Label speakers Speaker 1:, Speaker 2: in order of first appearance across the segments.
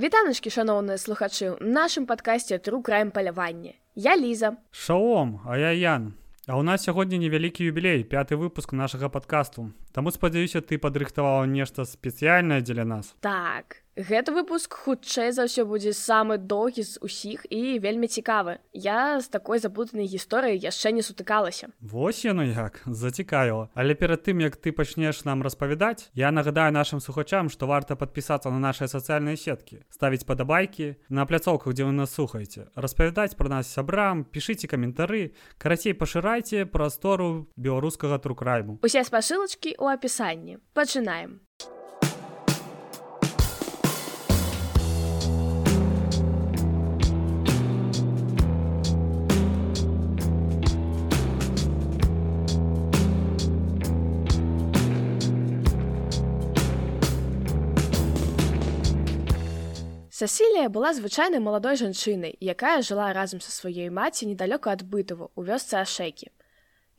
Speaker 1: Вітаначкі шаноўныя слухачы ў нашым падкасці тру краем палявання. Я ліза.
Speaker 2: Шалом, а я Ян. А ў нас сягоння невялікі юбілей, пяты выпуск нашага падкасту. Таму спадзяюся, ты падрыхтавала нешта спецыяльнае дзеля нас.
Speaker 1: Так, Гэты выпуск хутчэй за ўсё будзе самы доўгі з усіх і вельмі цікавы. Я з такой заблутанай гісторыяй яшчэ не сутыкалася.
Speaker 2: Вось яно як зацікавіла. Але перад тым як ты пачнеш нам распавядаць, я нагадаю нашим слухачам, што варта падпісацца на нашыя сацыяльныя сеткі, ставіць падабайкі на пляцоўках, дзе вы нас слухаеце, распавядаць пра нас сябрам, пішыце каментары, карацей пашырайце прастору беларускага трукрайму.
Speaker 1: Усе спасылачкі ў апісанні. Пачынаем. Сасілія была звычайнай маладой жанчынай, якая жыла разам са сваёй маці недалёка ад бытаву у вёсцы ашэкі.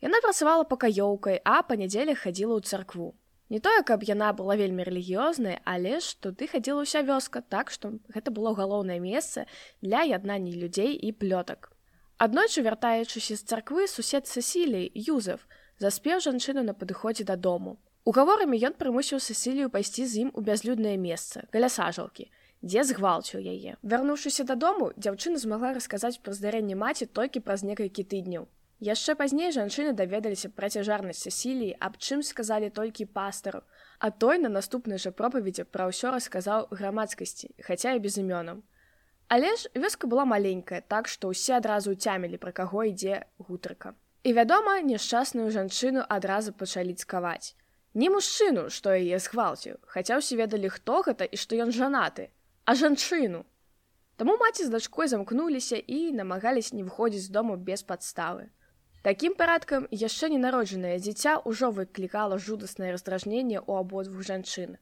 Speaker 1: Яна працавала пакаёўкай, а па нядзелях хадзіла ў царкву. Не тое, каб яна была вельмі рэлігіёзнай, але ж туды хадзіла ўся вёска, так што гэта было галоўнае месца для яднання людзей і плётак. Аднойчы вяртаючыся з царквы сусед Сасілій Юзеф заспеў жанчыну на падыходзе дадому. Угаворамі ён прымусіў Сасілію пайсці з ім у бязлюднае месца, каля сажалкі, дзе згвалціў яе. Вярнуўшыся дадому, дзяўчына змагла расказаць пра здарэнне маці толькі праз некалькі тыдняў. Яшчэ пазней жанчыны даведаліся пра цяжарнасць сіліі, аб чым сказалі толькі пастару. А той на наступнай жа пропаведзе пра ўсё расказаў грамадскасці, хаця і без імёнам. Але ж вёска была маленькая, так што ўсе адразу ўцямілі, пра каго ідзе гутарка. І вядома, няшчасную жанчыну адразу пачалі цкаваць. Не мужчыну, што яе згвалціў, хаця ўсе ведалі, хто гэта і што ён жанаты а жанчыну. Таму маці з дачкой замкнуліся і намагались не выходзіць з дому без падставы. Такім парадкам яшчэ ненароджанае дзіця ўжо выклікала жудаснае раздражненне ў абодвух жанчын.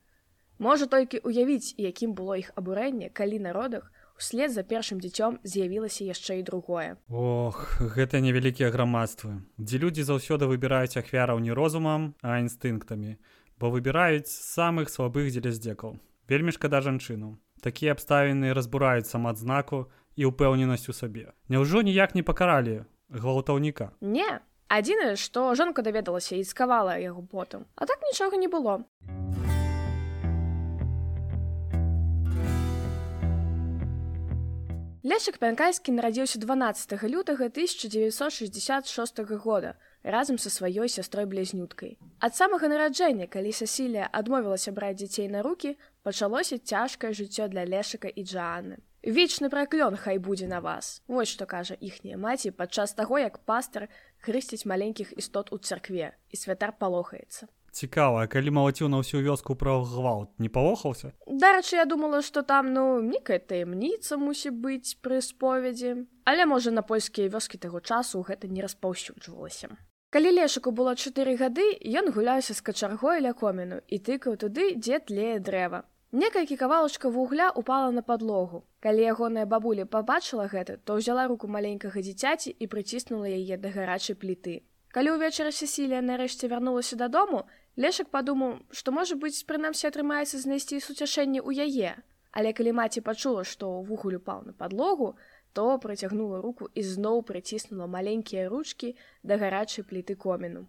Speaker 1: Можа толькі ўявіць, якім было іх абурэнне, калі на родах услед за першым дзіцём з'явілася яшчэ і другое.
Speaker 2: Ох, гэта невялікія грамадствы, дзе людзі заўсёды выбіраюць ахвяраў не розумам, а інстынктамі, бо выбіраюць самых слабых дзеля здзекаў. Вельмі шкада жанчыну такія абставіны разбураюць самаадзнаку і ўпэўненасць у сабе. Няўжо ніяк не пакаралі гвалтаўніка.
Speaker 1: Не, адзінае, што жонка даведалася і скавала яго потым, а так нічога не было. Лешак Пянкайскі нарадзіўся 12 лютага 1966 года разам са сваёй сястрой блізнюткай. Ад самага нараджэння, калі Сасілія адмовілася браць дзяцей на рукі, пачалося цяжкае жыццё для лешака і Джааны. Вечны праклён хай будзе на вас. Вось што кажа іхняя маці падчас таго, як пастар хрысціць маленькіх істот у царкве і святар палохаецца.
Speaker 2: Цікава, калі малаціў на ўсю вёску пра гвалт не палохаўся.
Speaker 1: Дарэчы, я думала, што там ну некая таямніца мусіць быць пры споведзі, але можа на польскія вёскі таго часу гэта не распаўсюджвалася. Калі лешаку было чатыры гады, ён гуляўся з качаргой ля коміну і тыкаў туды, дзе тлее дрэва. Некалькі кавалачка вугля упала на падлогу. Калі ягоная бабуля пабачыла гэта, то ўзяла руку маленькага дзіцяці і прыціснула яе да гарачай пліты. Калі ўвечары Сесілія нарэшце вярнулася дадому, Лешак падумаў, што можа быць, прынамсі атрымаецца знайсці суцяшэнне ў яе. Але калі маці пачула, што вугуль упаў на падлогу, то працягнула руку і зноў прыціснула маленькія ручкі да гарачай пліты коміну.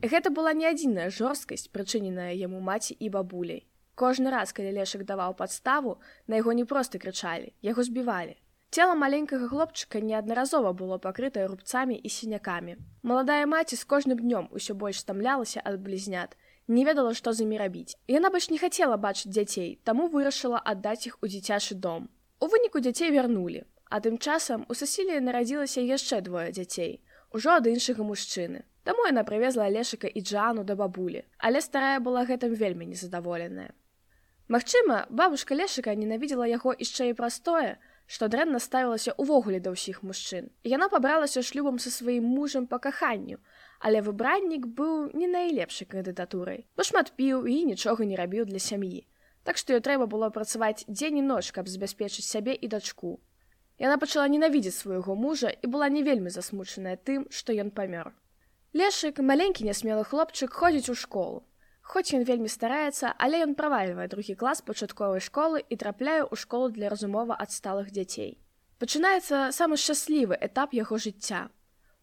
Speaker 1: Гэта была не адзіная жорсткасць, прычыненая яму маці і бабуляй. Кожны раз, калі лешак даваў падставу, на яго не проста крычалі, яго збівалі. Цела маленькага хлопчыка неаднаразова было пакрытае рубцамі і сінякамі. Маладая маці з кожным днём усё больш стамлялася ад блізнят, не ведала, што з імі рабіць. Яна больш не хацела бачыць дзяцей, таму вырашыла аддаць іх у дзіцячы дом. У выніку дзяцей вярнулі, А тым часам у Сасіліі нарадзілася яшчэ двое дзяцей, ужо ад іншага мужчыны. Таму яна прывезла алешака і Джану да бабулі, але старая была гэтым вельмі незадаволеная. Магчыма, бабушка лешака ненавідзела яго яшчэ і прастое, што дрэнна ставілася ўвогуле да ўсіх мужчын. Яна пабралася шлюбам са сваім мужам па каханню, але выбраннік быў не найлепшай кандыдатурай, бо шмат піў і нічога не рабіў для сям'і. Так што ёй трэба было працаваць дзень і ноч, каб забяспечыць сябе і дачку. Яна пачала ненавідзець свайго мужа і была не вельмі засмучаная тым, што ён памёр. Лешык, маленькі нясмелы хлопчык ходзіць у школу. Хоць ён вельмі стараецца, але ён правальвае другі клас пачатковай школы і трапляе ў школу для разумова адсталых дзяцей. Пачынаецца самы шчаслівы этап яго жыцця.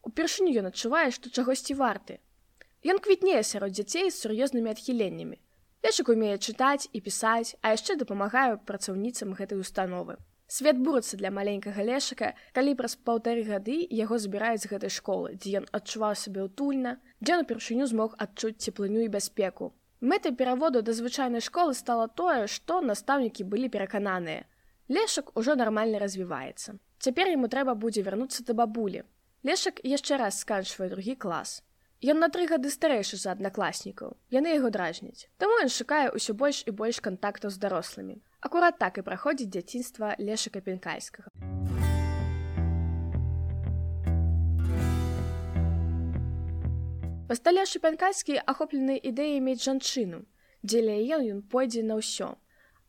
Speaker 1: Упершыню ён адчувае, што чагосьці варты. Ён квітнее сярод дзяцей з сур'ёзнымі адхіленнямі. Лешак умее чытаць і пісаць, а яшчэ дапамагаю працаўніцам гэтай установы. Свет бурацца для маленькага лешака, калі праз паўтары гады яго забіраюць з гэтай школы, дзе ён адчуваў сабе ўтульна, дзе напершыню змог адчуць цеплыню і бяспеку. Мэтай пераводу да звычайнай школы стала тое, што настаўнікі былі перакананыя. Лешак ужо нармальна развіваецца. Цяпер яму трэба будзе вярнуцца да бабулі. Лешак яшчэ раз сканчвае другі клас. Ён на тры гады старэйшы за аднакласнікаў. Яны яго дражняць. Таму ён шукае ўсё больш і больш кантактаў з дарослымі. Акурат так і праходзіць дзяцінства лешака пенкайскага. Пасталя шыпянкайскі ахоплены ідэяй мець жанчыну, дзеля яе ён пойдзе на ўсё.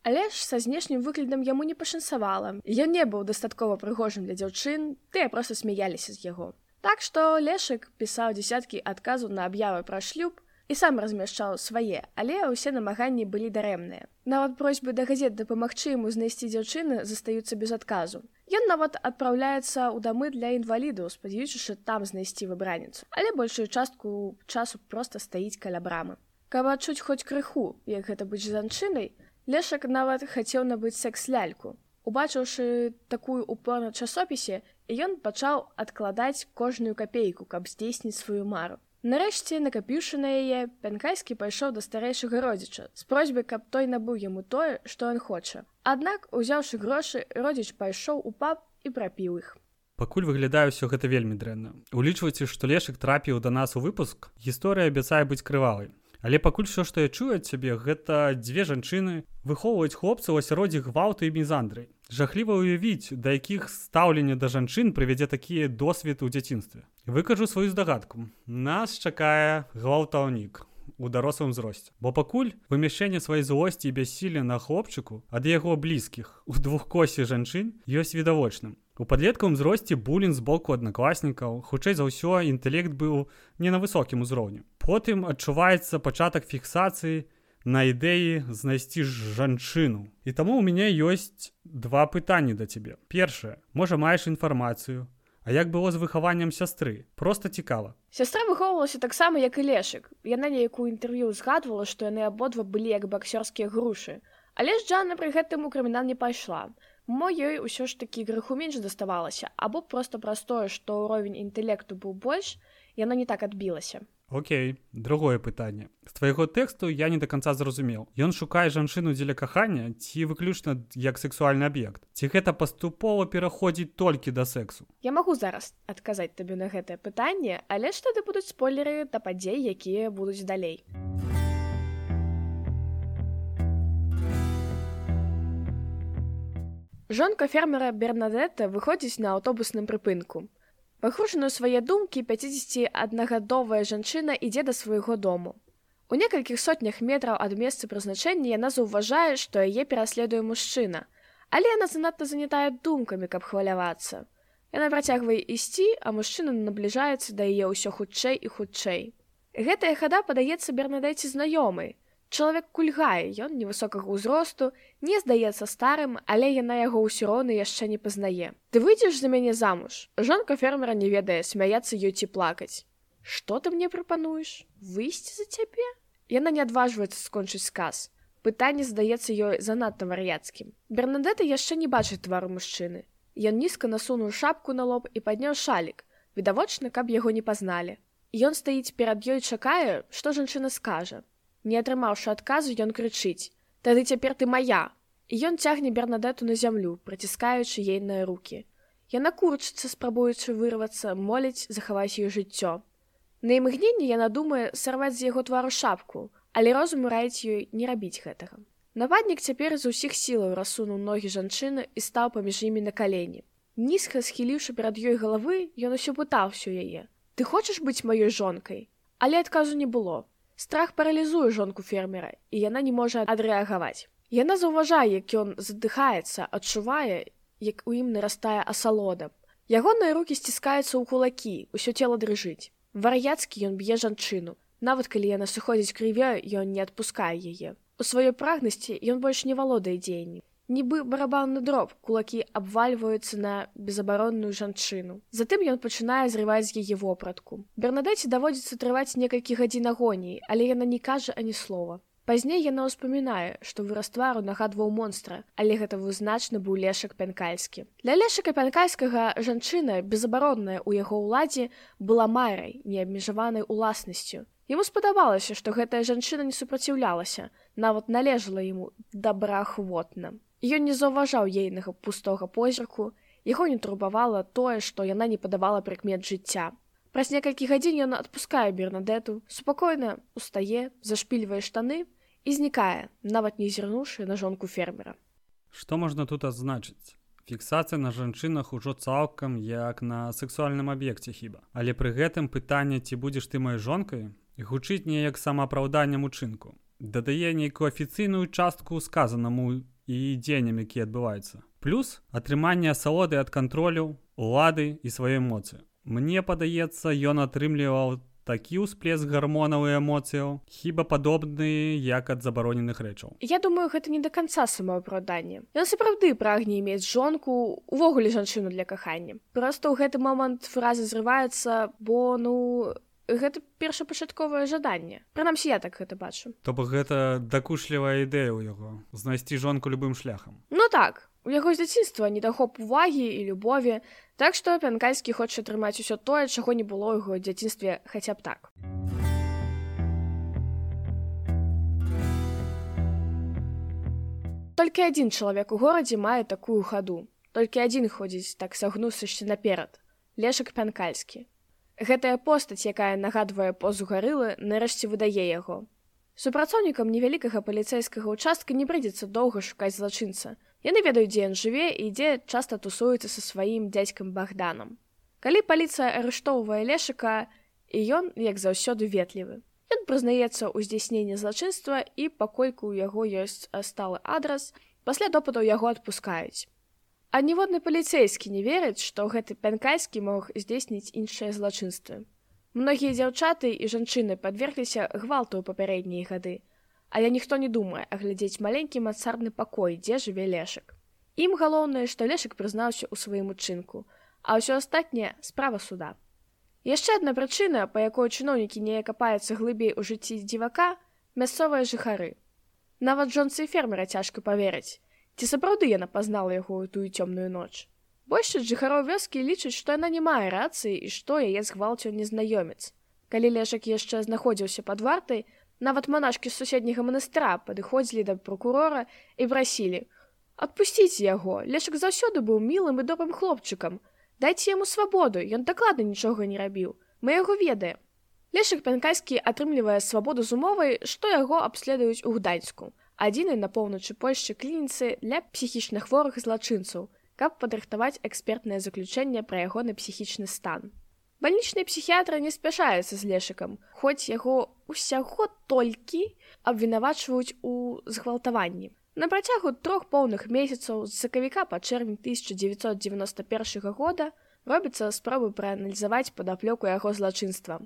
Speaker 1: Але ж са знешнім выглядам яму не пашанцавала. Ён не быў дастаткова прыгожым для дзяўчын, тыя проста смяяліся з яго. Так што лешак пісаў дзясяткі адказу на аб'явы пра шлюб і сам размяшчаў свае, але ўсе намаганні былі дарэмныя. Нават просьбы да газет дапамагчы яму знайсці дзяўчыны застаюцца без адказу. Ён нават адпраўляецца ў дамы для інвалідаў, спадзяючыся там знайсці выбраніцу, але большую частку часу проста стаіць каля брамы. Каб адчуць хоць крыху, як гэта быць жанчынай, лешак нават хацеў набыць секс-ляльку. Убачыўшы такую упор на часопісе, ён пачаў адкладаць кожную капейку, каб здзейсніць сваю мару. Нарэшце, накапіўшы на яе, пянкайскі пайшоў да старэйшага родзіча з просьбай, каб той набыў яму тое, што ён хоча. Аднак, узяўшы грошы, родзіч пайшоў у пап і прапіў іх.
Speaker 2: Пакуль выглядае ўсё гэта вельмі дрэнна. Улічвайце, што лешак трапіў да нас у выпуск, гісторыя абяцае быць крывавай. Але пакуль все што я чую ад цябе гэта дзве жанчыны выхоўваюць хлопцаў асяроддзе гвалту і мізандрай жахліва ўявіць да якіх стаўлення да жанчын прывядзе такія досвед у дзяцінстве. Выкажу сваю здагадку. Нас чакае гвалтаўнік у дарослым узросце бо пакуль вымяшэнне сваёй злосці і бяссілля на хлопчыку ад яго блізкіх у двухкосе жанчын ёсць відавочным. У падлеткавым узросце булін з боку аднакласнікаў, хутчэй за ўсё інтэлект быў не на высокім узроўні. Потым адчуваецца пачатак фіксацыі на ідэі знайсці жанчыну. І таму ў мяне ёсць два пытанні да цябе. Першае, можа маеш інфармацыю, А як было з выхаваннем сястры, просто цікава.
Speaker 1: Сястра выхоўвалася таксама, як і лешык. Яна нейкую інтэрв'ю згадвала, што яны абодва былі як баксёрскія грушы. Але ж Джанна пры гэтым у крымінал не пайшла. Мо ёй усё ж такі грыху менш заставалася, або проста праз тое, што ўровень інтэлекту быў больш, яна не так адбілася.
Speaker 2: Окей, другое пытанне. З твайго тэксту я не да канца зразумеў. Ён шукае жанчыну дзеля кахання ці выключна як сексуальны аб'ект. Ці гэта паступова пераходзіць толькі да сексу.
Speaker 1: Я магу зараз адказаць табе на гэтае пытанне, але ж тады будуць спойлеры да падзей, якія будуць далей. Жонка фермера Бернадетта выходзіць на аўтобусным прыпынку. Пахрушаны свае думкі 51гадовая жанчына ідзе да свайго дому. У некалькіх сотнях метраў ад месца прызначэння яна заўважае, што яе пераследуе мужчына, але яна занадта занятая думкамі, каб хвалявацца. Яна працягвае ісці, а мужчына набліжаецца да яе ўсё хутчэй і хутчэй. Гэтая хада падаецца бернадэці знаёмай, Чалавек кульгае, ён невысокага ўзросту, не здаецца старым, але яна яго ўсё роўна яшчэ не пазнае. Ты выйдзеш за мяне замуж. Жонка фермера не ведае, смяяцца ёй ці плакаць. Што ты мне прапануеш? Выйсці за цябе? Яна не адважваецца скончыць сказ. Пытанне здаецца ёй занадта вар'яцкім. Бернадэта яшчэ не бачыць твару мужчыны. Ён нізка насунуў шапку на лоб і падняў шалік. Відавочна, каб яго не пазналі. Ён стаіць перад ёй чакае, што жанчына скажа. Не атрымаўшы адказу, ён крычыць: « Тады цяпер ты моя. І ён цягне бернадэту на зямлю, праціскаючы ейныя руки. Яна курчыцца, спрабуючы вырвацца, моліць захаваць ее жыццё. На імгненне яна думае сарваць з яго твару шапку, але розум раіць ёй не рабіць гэтага. Нападнік цяпер з усіх сілаў рассунуў ногі жанчыны і стаў паміж імі на калені. Нізка схіліўшы перад ёй галавы, ён усё пытаўся яе: « Ты хочаш быць маёй жонкай, але адказу не было. Страх паралізуе жонку фермера, і яна не можа адрэагаваць. Яна заўважае, як ён задыхаецца, адчувае, як у ім нарастае асалода. Ягоныя рукі сціскаюцца ў кулакі, усё цела дрыжыць. Вар'яцкі ён б'е жанчыну. Нават калі яна сыходзіць крывя, ён не адпускае яе. У сваёй прагнасці ён больш не валодае дзеянні. Нібы барабанны дроб, кулакі абвальваюцца на безабаронную жанчыну. Затым ён пачынае зрываць яе вопратку. Бернадэце даводзіцца трываць некалькі гадзін агоніі, але яна не кажа ані слова. Пазней яна ўспамінае, што выраз твару нагадваў монстра, але гэта вызначны быў лешак пянкальскі. Для лешака пянкальскага жанчына, безабаронная ў яго ўладзе, была майрай, неабмежаванай уласнасцю. Яму спадабалася, што гэтая жанчына не супраціўлялася, нават належала яму добраахвотна. Ён не заўважаў ейнага пустога позірку, яго не турбавала тое, што яна не падавала прыкмет жыцця. Праз некалькі гадзін ён адпускае бернадэту, супакойна устае, зашпільвае штаны і знікае, нават не зірнуўшы на жонку фермера.
Speaker 2: Што можна тут адзначыць? Фіксацыя на жанчынах ужо цалкам як на сексуальным аб'екце хіба. Але пры гэтым пытанне, ці будзеш ты маёй жонкай, гучыць неяк самаапраўданнем учынку. Дадае нейкую афіцыйную частку сказанаму і дзеянням які адбываецца плюс атрыманне асалоды ад кантролю улады і свае эмоцыі мне падаецца ён атрымліваў такі ўсплеск гармонаў і эмоцыяў хіба падобны як ад забароненых рэчаў
Speaker 1: я думаю гэта не да канца самаапраўданне ён сапраўды прагне мець жонку увогуле жанчыну для кахання просто ў гэты момант фразы зрываецца бо ну гэта першапачатковае жаданне. Прынамсі я так гэта бачу.
Speaker 2: То бок гэта дакушлівая ідэя ў яго знайсці жонку любым шляхам.
Speaker 1: Ну так у яго з дзяцінства недахоп увагі і любові так што пянкальскі хоча атрымаць усё тое чаго не было яго дзяцінстве хаця б так. Толькі адзін чалавек у горадзе мае такую хаду. Толькі адзін ходзіць так сагнусышся наперад. Лешак пянкальскі Гэтая постаць, якая нагадвае позу гарылы, нарэшце выдае яго. Супрацоўнікам невялікага паліцэйскага ўчастка не прыйдзецца доўга шукаць злачынца. Яны ведаюць, дзе ён жыве і дзе часта тусуецца са сваім дзядзькам Богданам. Калі паліцыя арыштоўвае лешыка, і ён, як заўсёды ветлівы. Ён прызнаецца ў здзяйсненні злачынства і пакольку ў яго ёсць сталы адрас, пасля допытаў яго адпускаюць. А ніводны паліцейскі не верыць, што гэты пянкайскі мог здзейсніць іншыя злачынствы. Многія дзяўчаты і жанчыны падвергліся гвалту ў папярэднія гады, але ніхто не думае аглядзець маленькі мацарны пакой, дзе жыве лешак. Ім галоўнае, што лешак прызнаўся ў сваім учынку, а ўсё астатняе справа суда. Яшчэ адна прычына, па якой чыноўнікі не капаюцца глыбей у жыцці дзівака мясцовыя жыхары. Нават жонцы фермера цяжка паверыць, Ці сапраўды яна пазнала яго ў тую цёмную ноч. Большасць жыхароў вёскі лічыць, што яна не мае рацыі і што яе згвалціў незнаёмец. Калі лешак яшчэ знаходзіўся пад вартай, нават манашкі з суседняга манастыра падыходзілі да прокурора і прасілі: « Адпусціце яго, лешак заўсёды быў мілым і добрым хлопчыкам. Дайце яму свабоду, ён дакладна нічога не рабіў. Мы яго ведаем. Лешак пянкайскі атрымлівае свабоду з умовай, што яго абследуюць у гданьску адзінай на поўначы польшчы клініцы для псіхічна хворых злачынцаў, каб падрыхтаваць экспертнае заключэнне пра ягоны псіхічны стан. Бальнічны псіхіятра не спяшаецца з лешыкам, хоць яго ўсяго толькі абвінавачваюць у згвалтаванні. На працягу трох поўных месяцаў з сакавіка па чэрвень 1991 года робіцца спробы прааналізаваць падаплёку яго злачынства.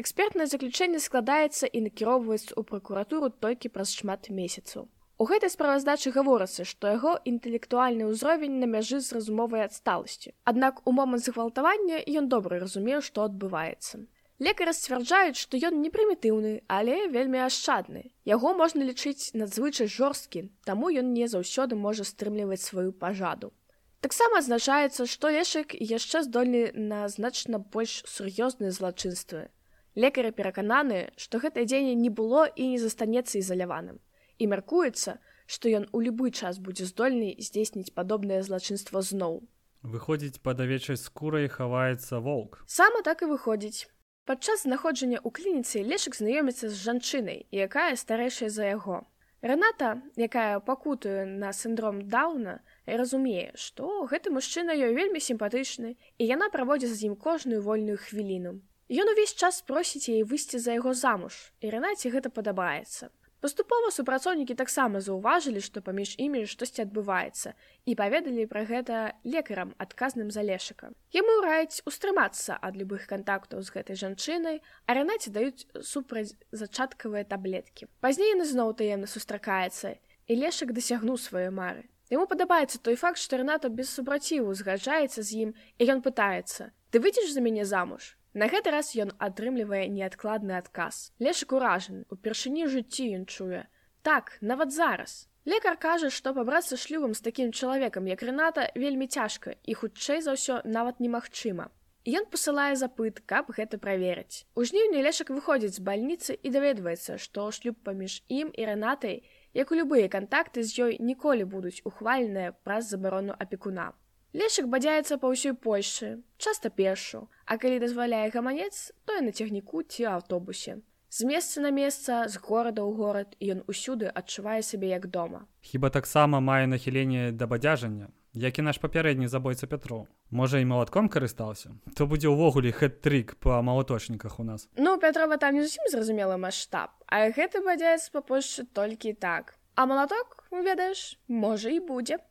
Speaker 1: Экспертнае заключэнне складаецца і накіроўваецца ў пракуратуру толькі праз шмат месяцаў. У гэтай справаздачы гаворыцца, што яго інтэлектуальны ўзровень на мяжы з разумовай адсталасці. Аднак у момант захвалтавання ён добра разумеў, што адбываецца. Лекары сцвярджаюць, што ён не прымітыўны, але вельмі ашчадны. Яго можна лічыць надзвычай жорсткі, таму ён не заўсёды можа стрымліваць сваю пажаду. Таксама адзначаецца, што лешак яшчэ здольны на значна больш сур'ёзныя злачынствы, Лекары перакананы, што гэтае дзеянне не было і не застанецца ізаляваным. І мяркуецца, што ён у любы час будзе здольны здзейсніць падобнае злачынства зноў.
Speaker 2: Выходзіць пад авечай скурай хаваецца воўк.
Speaker 1: Сама так і выходзіць. Падчас знаходжання ў клініцы лешак знаёміцца з жанчынай, якая старэйшая за яго. Раната, якая пакутуе на сіндром дауна, разумее, што гэты мужчына ёй вельмі сімпатычны і яна праводзіць з ім кожную вольную хвіліну. Ён увесь час просіць яе выйсці за яго замуж, і Ранаце гэта падабаецца. Паступова супрацоўнікі таксама заўважылі, што паміж імі штосьці адбываецца і паведалі пра гэта лекарам адказным за лешыка. Яму раяць устрымацца ад любых кантактаў з гэтай жанчынай, а рэнаце даюць супраць зачаткавыя таблеткі. Пазней яны зноў таемна сустракаецца і лешак дасягнуў свае мары. Яму падабаецца той факт, што Рната без супраціву згаджаецца з ім і ён пытаецца: « Ты выйдзеш за мяне замуж? На гэты раз ён атрымлівае неадкладны адказ. Лешак уражаны, упершыні жыцці ён чуе. Так, нават зараз. Лекар кажа, што пабрацца шлюбам з такім чалавекам, як Рната вельмі цяжка і хутчэй за ўсё нават немагчыма. Ён пасылае запыт, каб гэта праверыць. У жніўні лешак выходзіць з бальніцы і даведваецца, што шлюб паміж ім і рэнатай, як у любыя кантакты з ёй ніколі будуць ухваленыя праз забарону апекуна. Лешак бадзяецца па ўсёй Польшы, часта першу, а калі дазваляе гаманец, то і на цягніку ці аўтобусе. З месца на месца з горада ў горад ён усюды адчувае сябе як дома.
Speaker 2: Хіба таксама мае нахіленне да бадзяжання, як і наш папярэдні забойца Пятро. Можа і малатком карыстаўся, то будзе ўвогуле хэт-трик па малаточніках у нас.
Speaker 1: Ну Пятрова там не зусім зразумела маштаб, а гэты бадзяецца па Польшчы толькі так. А малаток, ведаеш, можа і будзе.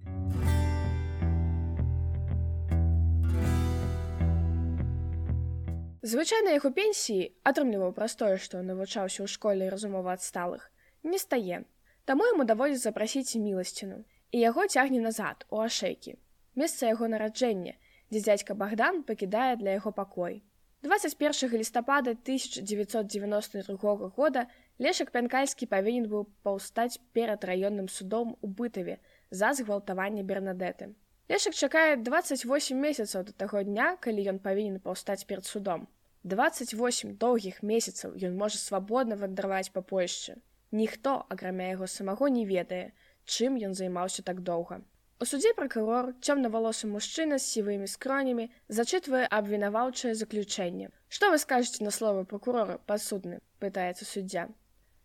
Speaker 1: Звычайна яго пенсіі атрымліваў праз тое, што навучаўся ў школе разумова адсталых, не стае. Таму яму даводзіць запрасіць міласціну і яго цягне назад у ашэйкі. Месца яго нараджэння, дзе дзядзька Богдан пакідае для яго пакой. 21 лістапада 1992 года Лешак Пянкальскі павінен быў паўстаць перад раённым судом у бытаве за згвалтаванне бернадэты. Лешак чакае 28 месяцаў да таго дня, калі ён павінен паўстаць перад судом. 28 доўгіх месяцаў ён можа свабодна вандраваць па Польшчы. Ніхто, акрамя яго самого не ведае, чым ён займаўся так доўга. У судзе пракурор цёмнавалосы мужчына з сівымі скронямі зачытвае абвінаваўчае заключэнне. Што вы скажаце на словы прокурора падсудны, пытаецца суддзя.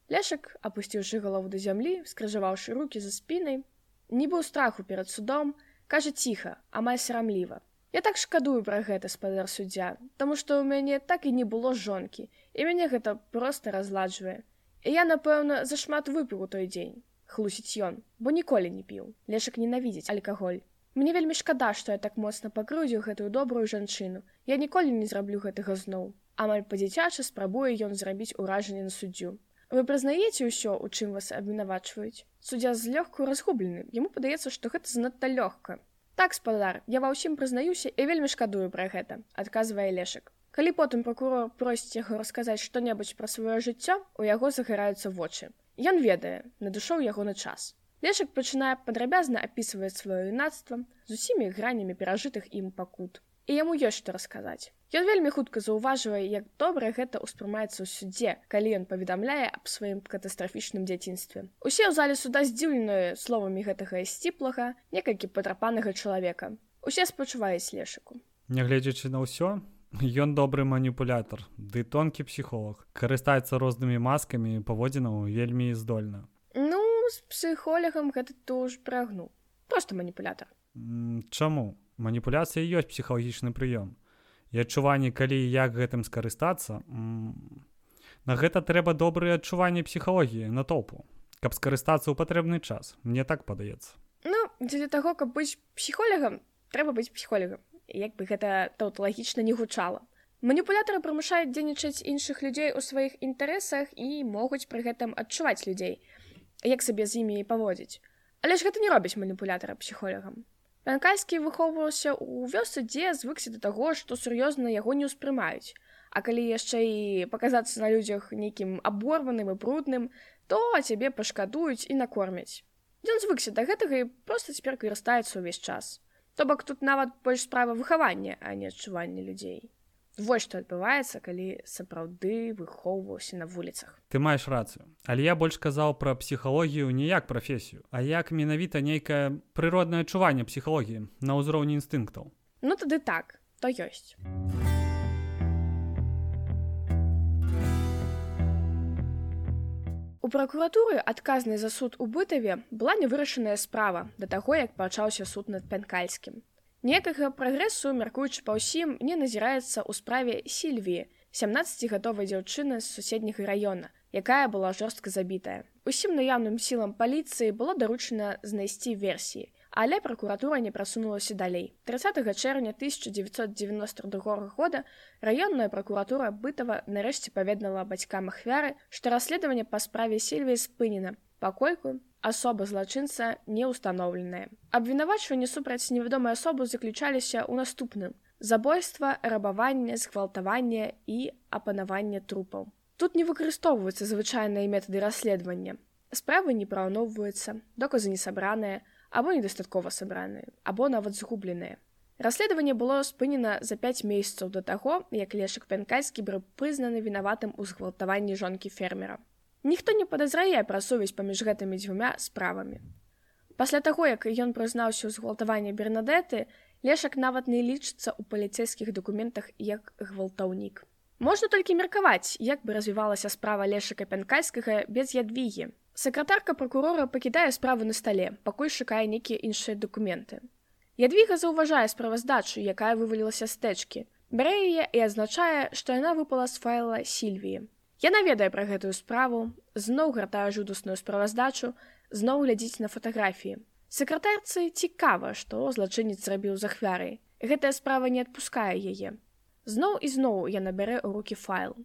Speaker 1: Лешак, апусціўшы галову да зямлі, скрыжаваўшы руки за спінай, не быў страху перад судом, кажа ціха амаль сарамліва я так шкадую пра гэта спадар суддзя таму што ў мяне так і не было жонкі і мяне гэта проста разладжвае. І я напэўна зашмат выпіў у той дзень хлусіць ён бо ніколі не піў. Лешак ненавідзець алькаголь мне вельмі шкада што я так моцна пакрыўдзіў гэтую добрую жанчыну. Я ніколі не зраблю гэтага зноў. Амаль па-дзіцячы спрабуе ён зрабіць уражанне на суддзю вы прызнаеце ўсё у чым вас абвінавачваюць суддзя злёгку разгублены яму падаецца што гэта занадта лёгка так спадар я ва ўсім прызнаюся і вельмі шкадую пра гэта адказвае лешак калі потым прокурор просіць яго расказаць што-небудзь пра сваё жыццё у яго загараюцца вочы ён ведае надышоў ягоны час. Лешак пачынае падрабязна апісваць сваё юнацтва з усімі гранямі перажытых ім пакут і яму ёсць што расказаць. Ён вельмі хутка заўважвае, як добра гэта ўспрымаецца ў суддзе, калі ён паведамляе аб сваім катастрафічным дзяцінстве. Усе ў зале суда здзіўленыя словамі гэтага сціплага, некалькі патрапанага чалавека. Усе спачуваюць лешыку.
Speaker 2: Нягледзячы на ўсё, Ён добры маніпулятор, ды тонкі псіхолог, карыстаецца рознымі маскамі паводзінаў вельмі здольна.
Speaker 1: Ну, з псіхолагам гэта тоже прагнуў. Просто маніпулятор.
Speaker 2: Чаму? Маніпуляцыя ёсць псіхалагічны прыём. І адчуванне калі як гэтым скарыстацца на гэта трэба добрые адчуванні псіхалогіі на топу каб скарыстацца ў патрэбны час мне так падаецца.
Speaker 1: Ну дзеля таго каб быць псіхолегам трэба быць псіхолегам як бы гэта таўталагічна не гучала. Маніпулятары прымушаюць дзейнічаць іншых людзей у сваіх інтарэсах і могуць пры гэтым адчуваць людзей як сабе з імі паводзіць. Але ж гэта не робіць маніпулятара псіхолегам Пянкальскі выхоўваўся ў вёсцы, дзе звыкся да таго, што сур'ёзна яго не ўспрымаюць. А калі яшчэ і паказацца на людзях нейкім аборваным і брудным, то цябе пашкадуюць і накормяць. Ён звыкся да гэтага і проста цяпер карыстаецца ўвесь час. То бок тут нават больш справа выхавання, а не адчування людзей. Вось што адбываецца, калі сапраўды выхоўваўся на вуліцах.
Speaker 2: Ты маеш рацыю, Але я больш казаў пра псіхалогію не як прафесію, а як менавіта нейкае прыроднае адчуванне псіхалогіі на ўзроўні інстынктаў.
Speaker 1: Ну тады так, то ёсць. У пракуратуры адказнай за суд у бытаве была невырашаная справа да таго, як пачаўся суд над пянкальскім. Некага прагрэсу, мяркуючы па ўсім, не назіраецца ў справе сільвіі, 17гадовай дзяўчыны з суседняга раёна, якая была жорстка забітая. Усім наяўным сілам паліцыі было даручана знайсці версіі, але пракуратура не прасунулася далей. 30 чэрвеня 1992 года раённая пракуратура бытава нарэшце паведнала бацькам ахвяры, што расследаванне па справе сельві спынена, пакольку асоба злачынца не ўстаноўленая. Абвінавачванні супраць невядомай асобы заключаліся ў наступным: забойства, рабаванне, згвалтаванне і апанаванне трупаў. Тут не выкарыстоўваюцца звычайныя метады расследавання. Справы не параўноўваюцца, доказы не сабраныя, або недастаткова сабраныя, або нават згубленыя. Расследаванне было спынена за 5 месяцаў да таго, як лешак пянкайскі быў прызнаны вінаватым у згвалтаванні жонкі фермера. Ніхто не падазрае пра сувязь паміж гэтымі дзвюмя справамі. Пасля таго, як ён прызнаўся ў згвалтаванні бернадэты, лешак нават не лічыцца ў паліцейскіх дакументах як гвалтаўнік. Можна толькі меркаваць, як бы развівалася справа лешака пянкайскага без ядвігі, Сакратарка прокурора пакідае справу на стале, пакуль шукае нейкія іншыя дакументы. Ядвіга заўважае справаздачу, якая вывалілася з тэчкі. Бярэ яе і адзначае, што яна выпала з файла сільвіі. Яна ведае пра гэтую справу, зноў гратае жудасную справаздачу, зноў глядзіць на фатаграфіі. Сакратарцы цікава, што злачынец зрабіў з ахвярай. Гэтая справа не адпускае яе. Зноў і зноў яна бярэ ў рукі файл.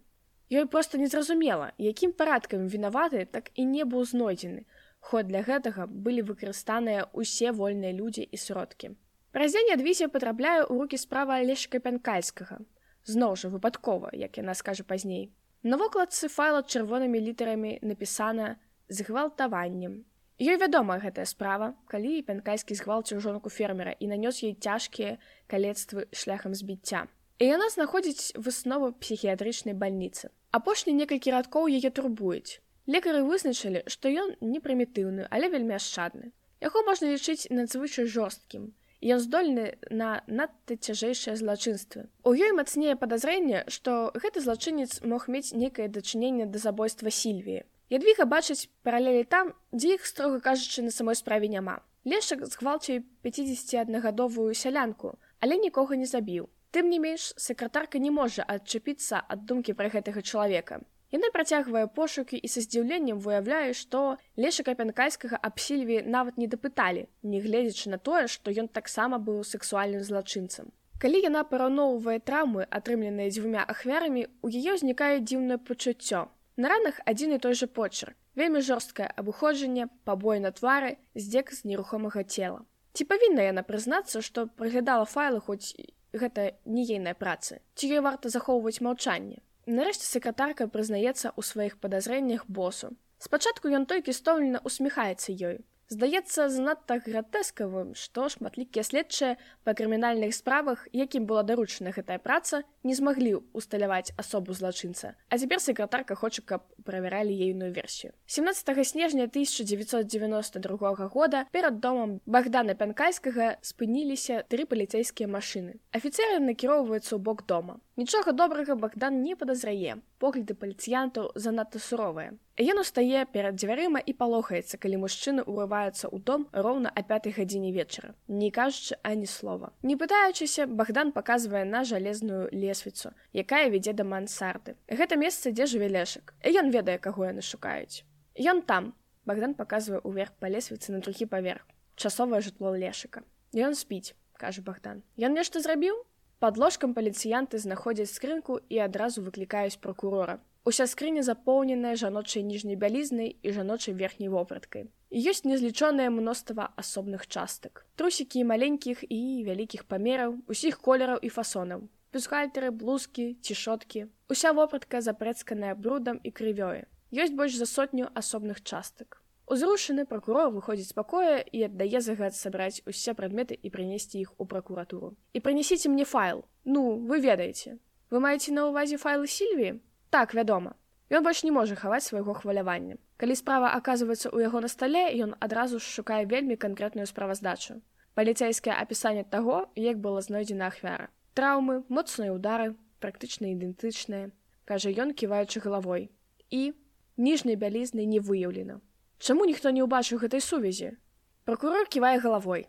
Speaker 1: Ёй проста незразумела, якім парадкам вінаваты так і не быў знойдзены. Ход для гэтага былі выкарыстаныя ўсе вольныя людзі і сродкі. Праз дзень адвізе патрапляе ў рукі справа алешка пянкальскага. Зноў жа выпадкова, як яна скажа пазней. На вокладцы файла чырвонымі літарамі напісана з гвалтаваннем. Ёй вядома гэтая справа, калі пянкайскі згвалціў жонку фермера і нанёс ёй цяжкія калецтвы шляхам збіцця. І яна знаходзіць выснову псіхіятрычнай бальніцы. Апошні некалькі радкоў яе турбуюць. Лекары вызначылі, што ён не прымітыўны, але вельмі ашчадны. Яго можна лічыць надзвычай жорсткім. Ён здольны на надта цяжэйшае злачынствы. У ёй мацнее падазрэнне, што гэты злачынец мог мець некае дачыненне да забойства сільвіі. Ядвіга бачыць паралелі там, дзе іх строга кажучы на самой справе няма. Лешак згвалчай 51гадовую сялянку, але нікога не забіў. Тым не менш сакратарка не можа адчапіцца ад думкі пра гэтага чалавека. Яна працягвае пошукі і са здзіўленнем выяўляе, што лешака пянкайскага абсільві нават не дапыталі, не гледзячы на тое, што ён таксама быў сексуальным злачынцам. Калі яна параўноўвае траўмы, атрымленыя дзвюмя ахвярамі, у яе ўзнікае дзіўнае пачуццё. На ранах адзін і той жа почерк. Вельмі жорсткае абыходжанне, пабой на твары, здзек з нерухомага цела. Ці павінна яна прызнацца, што праглядала файлы хоць гэта не ейная працы ці ёй варта захоўваць маўчанне нарэшце сакратарка прызнаецца ў сваіх падазрэннях босу. Спачатку ён толькі стомлена усміхаецца ёй здаецца занадта гратэскавым што шматлікія следчыя па крымінальных справах якім была даручана гэтая праца не змаглі усталяваць асобу злачынца. А цяпер сакратарка хоча каб правяралі ейную версію. 17 снежня 1992 года перад домам богдана пянкайскага спыніліся тры паліцейскія машыны. Афіцеры накіроўваюцца ў бок дома. Нічога добрага богдан не падазрае погляды паліцыянтаў занадта суровыя Ён устае перад дзвярыма і палохаецца, калі мужчыны ўрываюцца ў дом роўна а пятай гадзіне вечара, не кажучы ані слова. Не пытаючыся, Богдан паказвае на жалезную лесвіцу, якая вядзе да мансарды. Гэта месца, дзе жыве лешак. Ён ведае, каго яны шукаюць. Ён там. Богдан паказвае ўверх па лесвіцы на другі паверх. Часовае жытло лешыка. Ён спіць, кажа Богдан. Ён нешта зрабіў? Пад ложкам паліцыянты знаходзяць скрынку і адразу выклікаюць прокурора. Уся скрыня запоўненая жаночай ніжняй бялізнай і жаночай верхняй вопраткай. Ёсць незлічонае мноства асобных частак. Трусікі маленькіх і вялікіх памераў, усіх колераў і фасонаў. Бюзгальтеры, блузкі, цішоткі. Уся вопратка запрэцканая брудам і крывёю. Ёсць больш за сотню асобных частак. Узрушаны пракурор выходзіць пакоя і аддае загад сабраць усе прадметы і прынесці іх у пракуратуру. І прынесіце мне файл. Ну, вы ведаеце. Вы маеце на ўвазе файлы сільві? Так, вядома. Ён больш не можа хаваць свайго хвалявання. Калі справа аказваецца ў яго на стале, ён адразу ж шукае вельмі канкрэтную справаздачу. Паліцейскае апісанне таго, як было знойдзена ахвяра. Траўмы, моцныя ўдары, практычна ідэнтычныя, кажа ён ківаючы галавой. І ніжняй бялізны не выяўлена. Чаму ніхто не ўбачыў гэтай сувязі? Пракурор ківае галавой.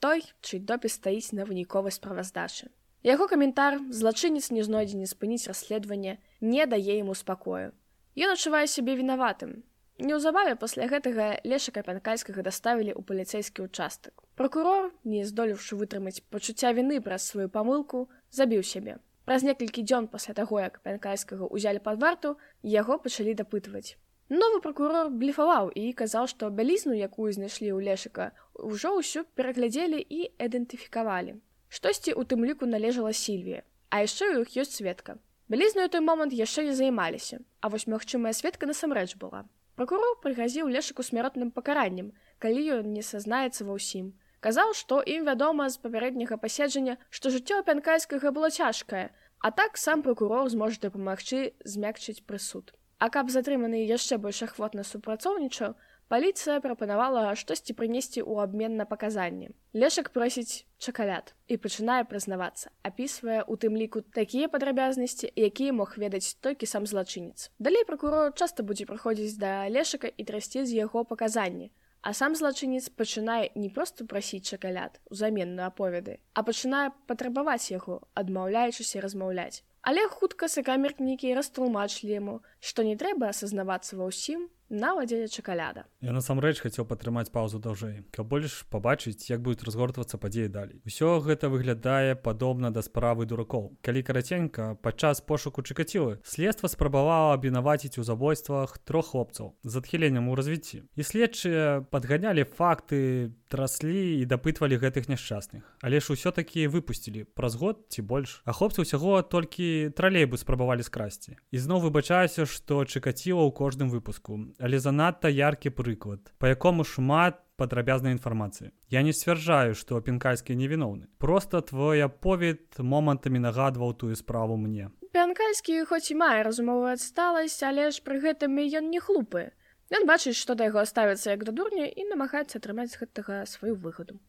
Speaker 1: Той, чый допіс стаіць на выніковай справаздачы. Яго каментар злачынец не знойдзе не спыніць расследаванне, не дае яму спакою. Ён адчувае сябе вінаватым. Неўзабаве пасля гэтага лешака пянкальскага даставілі ў паліцэйскі ўчастак. Пракурор, не здолеўшы вытрымаць пачуцця віны праз сваю памылку, забіў сябе. Праз некалькі дзён пасля таго, як пянкальскага ўзялі пад варту, яго пачалі дапытваць. Новы пракурор бліфаваў і казаў, што бялізну, якую знайшлі ў лешыка, ужо ўсё пераглядзелі і ідэнтыфікавалі. Штосьці ў тым ліку належала сільвія, а яшчэ ў іх ёсць сведка. Бялізнаю той момант яшчэ не займаліся, а вось магчымая сведка насамрэч была. Пракурор прыгразіў лешаку смяротным пакараннем, калі ён не сазнаецца ва ўсім. Казаў, што ім вядома з папярэдняга паседжання, што жыццё пянкайскага было цяжкае, а так сам пракурор зможа дапамагчы змякчыць прысуд. А каб затрыманы яшчэ больш ахвотна супрацоўнічаў, Паліцыя прапанавала штосьці прынесці ў абмен на паказанні. Лешак просіць чакаляд і пачынае прызнавацца, апісвае у тым ліку такія падрабязнасці, якія мог ведаць толькі сам злачынец. Далей пракурор часта будзе прыходзіць да лешака і трасці з яго паказанні. А сам злачынец пачынае не проста прасіць чакаляд узамен на аповеды, а пачынае патрабаваць яго, адмаўляючыся размаўляць. Але хутка сакамерк нейкі растлумачылі яму, што не трэба асазнавацца ва ўсім, навадзеля чакаляда.
Speaker 2: Я насамрэч хацеў падтрымаць паўзу даўжэй, каб больш пабачыць, як будуць разгортвацца падзеі далей. Усё гэта выглядае падобна да справы дуракоў. Калі караценька падчас пошуку чакацілы, следства спрабавала абвінаваціць у забойствах трох хлопцаў з адхіленнем у развіцці. І следчыя падганялі факты, траслі і дапытвалі гэтых няшчасных. Але ж усё-такі выпусцілі праз год ці больш. А хлопцы ўсяго толькі тралейбы спрабавалі скрасці. І зноў выбачаюся, што чакаціла ў кожным выпуску але занадта яркі прыклад по якому шмат падрабязнай інфармацыі я не сцвярджаю што пінкальскі невіноўны просто твой аповед момантамі нагадваў тую справу мне.
Speaker 1: Пянкальскі хоць і мае разумовую адсталасць але ж пры гэтым ён не хлупы. Ён бачыць што да яго ставіцца як да дурня і намагаецца атрымаць з гэтага сваю выгаду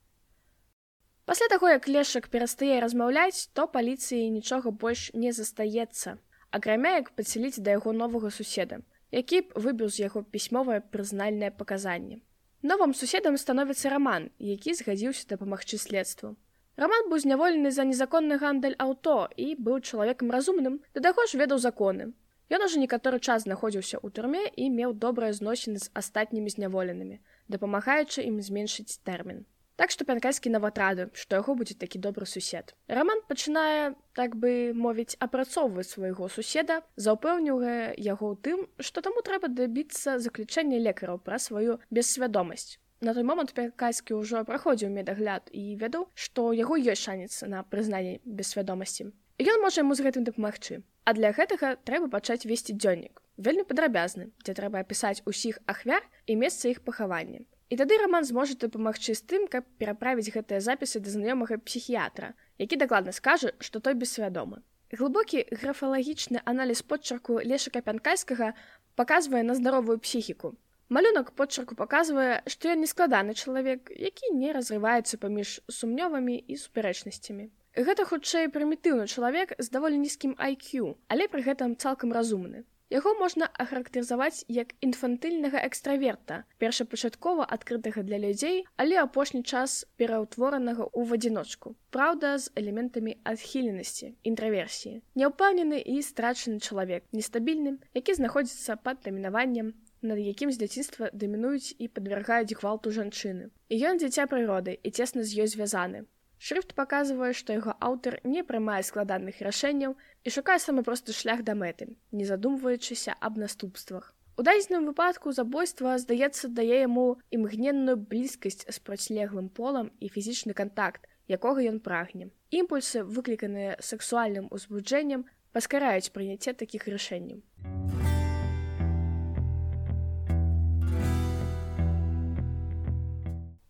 Speaker 1: пасля таго як лешак перастае размаўляць то паліцыі нічога больш не застаецца акрамя як падселіць да яго новага суседа які б выбіў з яго пісьмовае прызнальнае паказанне. Новым суседам становіцца раман, які згадзіўся дапамагчы следству. Раман быў зняволены за незаконны гандаль аўто і быў чалавекам разумным, да таго ж ведаў законы. Ён ужо некаторы час знаходзіўся ў турме і меў добрыя зносіны з астатнімі зняволенымі, дапамагаючы ім зменшыць тэрмін. Так што пянкайскі нават рады, што яго будзе такі добры сусед. Раман пачынае так бы мовіць апрацоўваць свайго суседа, заўпэўніўае яго ў тым, што таму трэба дабіцца заключэння лекараў пра сваю бессвядомасць. На той момант пякайскі ўжо праходзіў медагляд і ведаў, што яго ёсць шанец на прызнанне бессвядомасці. Ён можа яму з гэтым дапамагчы. А для гэтага трэба пачаць весці дзённік. Вельмі падрабязны, дзе трэба апісаць усіх ахвяр і месца іх пахавання. І тады раман зможа дапамагчы з тым, каб пераправіць гэтыя запісы да знаёмага псіхіятра, які дакладна скажа, што той бессвядомы. Глыбокі графалагічны аналіз подчарку лешака пянкайскага паказвае на здаровую псіхіку. Малюнак подчарку паказвае, што ён нескладаны чалавек, які не разрываецца паміж сумнёвамі і супярэчнасцямі. Гэта хутчэй прымітыўны чалавек з даволі нізкім IQ, але пры гэтым цалкам разумны. Яго можна ахарактарызаваць як інфантыльнага экстраверта, першапачаткова адкрытага для людзей, але апошні час пераўтворанага ў адзіночку. Праўда, з элементамі адхіленасці, інтраверсіі. Няўпаўнены і страчаны чалавек, нестабільным, які знаходзіцца пад дамінаваннем, над якім з дзяцінства дамінуюць і падвяргаюць гвалту жанчыны. І ён дзіця прыроды і цесна з ёй звязаны. Шрыфт паказвае, што яго аўтар не прымае складаных рашэнняў і шукае самы просты шлях да мэты, не задумваючыся аб наступствах. У дадзеным выпадку забойства, здаецца, дае яму імгненную блізкасць з процілеглым полам і фізічны кантакт, якога ён прагне. Імпульсы, выкліканыя сексуальным узбуджэннем, паскараюць прыняцце такіх рашэнняў.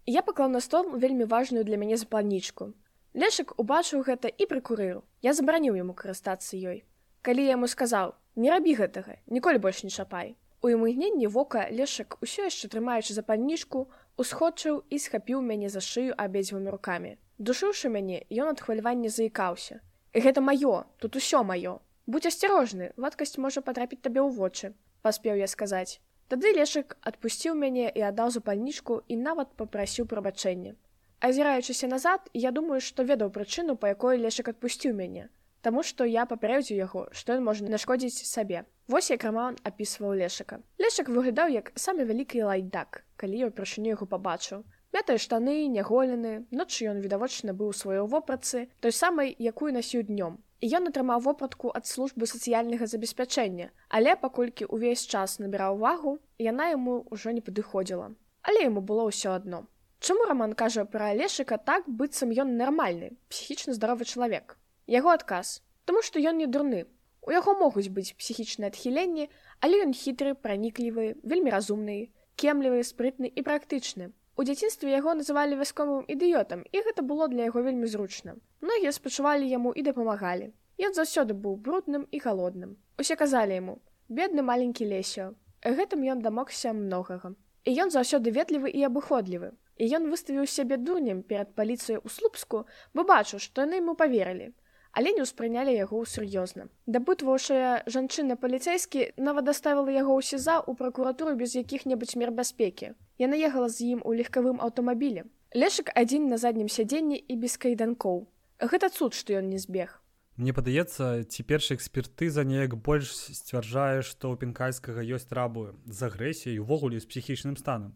Speaker 1: Я паклаў на стол вельмі важную для мяне запланічку. Лешак убачыў гэта і прыкурыў. Я забараніў яму карыстацца ёй. Калі я яму сказаў: не рабі гэтага, ніколі больш не чапай. У імгненні вока лешак усё яшчэ трымаючы запальнічку, усходчыў і схапіў мяне за шыю абедзвымі рукамі. Душыўшы мяне, ён ад хвалявання заікаўся. Гэта маё, тут усё маё. Будь асцярожны, вадкасць можа патрапіць табе ў вочы, паспеў я сказаць. Тады лешак адпусціў мяне і аддаў запальнічку і нават попрасіў прабачэння. Азіраючыся назад, я думаю, што ведаў прычыну, па якой лешак адпусціў мяне. Таму што я папярэдзю яго, што ён можа нашкодзіць сабе. Вось як раман апісваў лешака. Лешак выглядаў як самы вялікі лайдак, калі я ўпершыню яго пабачыў. Мятыя штаны, няголены, ноччу ён відавочна быў сваёй вопратцы, той самай, якую насіў днём. Ён атрымаў вопратку ад службы сацыяльнага забеспячэння, але паколькі ўвесь час набіраў увагу, яна яму ўжо не падыходзіла. Але яму было ўсё адно. Чаму раман кажа пра лешыка так быццам ён нармальны, псіхічна здаровы чалавек. Яго адказ, Таму што ён не дурны. У яго могуць быць псіхічныя адхіленні, але ён хітры, праніклівы, вельмі разумны, кемлівы, спрытны і практычны. У дзяцінстве яго называлі вясковым ідыётам, і гэта было для яго вельмі зручна. Многія спачувалі яму і дапамагалі. Ён заўсёды быў брудным і галодным. Усе казалі яму: бедны маленькі лесё. Гэтым ён дамогся многага. І ён заўсёды ветлівы і абыходлівы. І ён выставіў сябе дурнем перад паліцыяй у слупску, бо бачу, што яны яму паверылі але не ўспрынялі яго сур'ёзна. Дапытваўшая жанчына паліцейскі нават даставіла яго ў сеза ў пракуратуру без якіх-небудзь мер бяспекі. Яна ехала з ім у легкавым аўтамабілі. Лешак адзін на заднім сядзенні і без кайданкоў. Гэта цуд, што ён не збег.
Speaker 2: Мне падаецца, ці першая экспертыза неяк больш сцвярджае, што ў пінкальскага ёсць рабы з агрэсіяй увогуле з псіхічным станам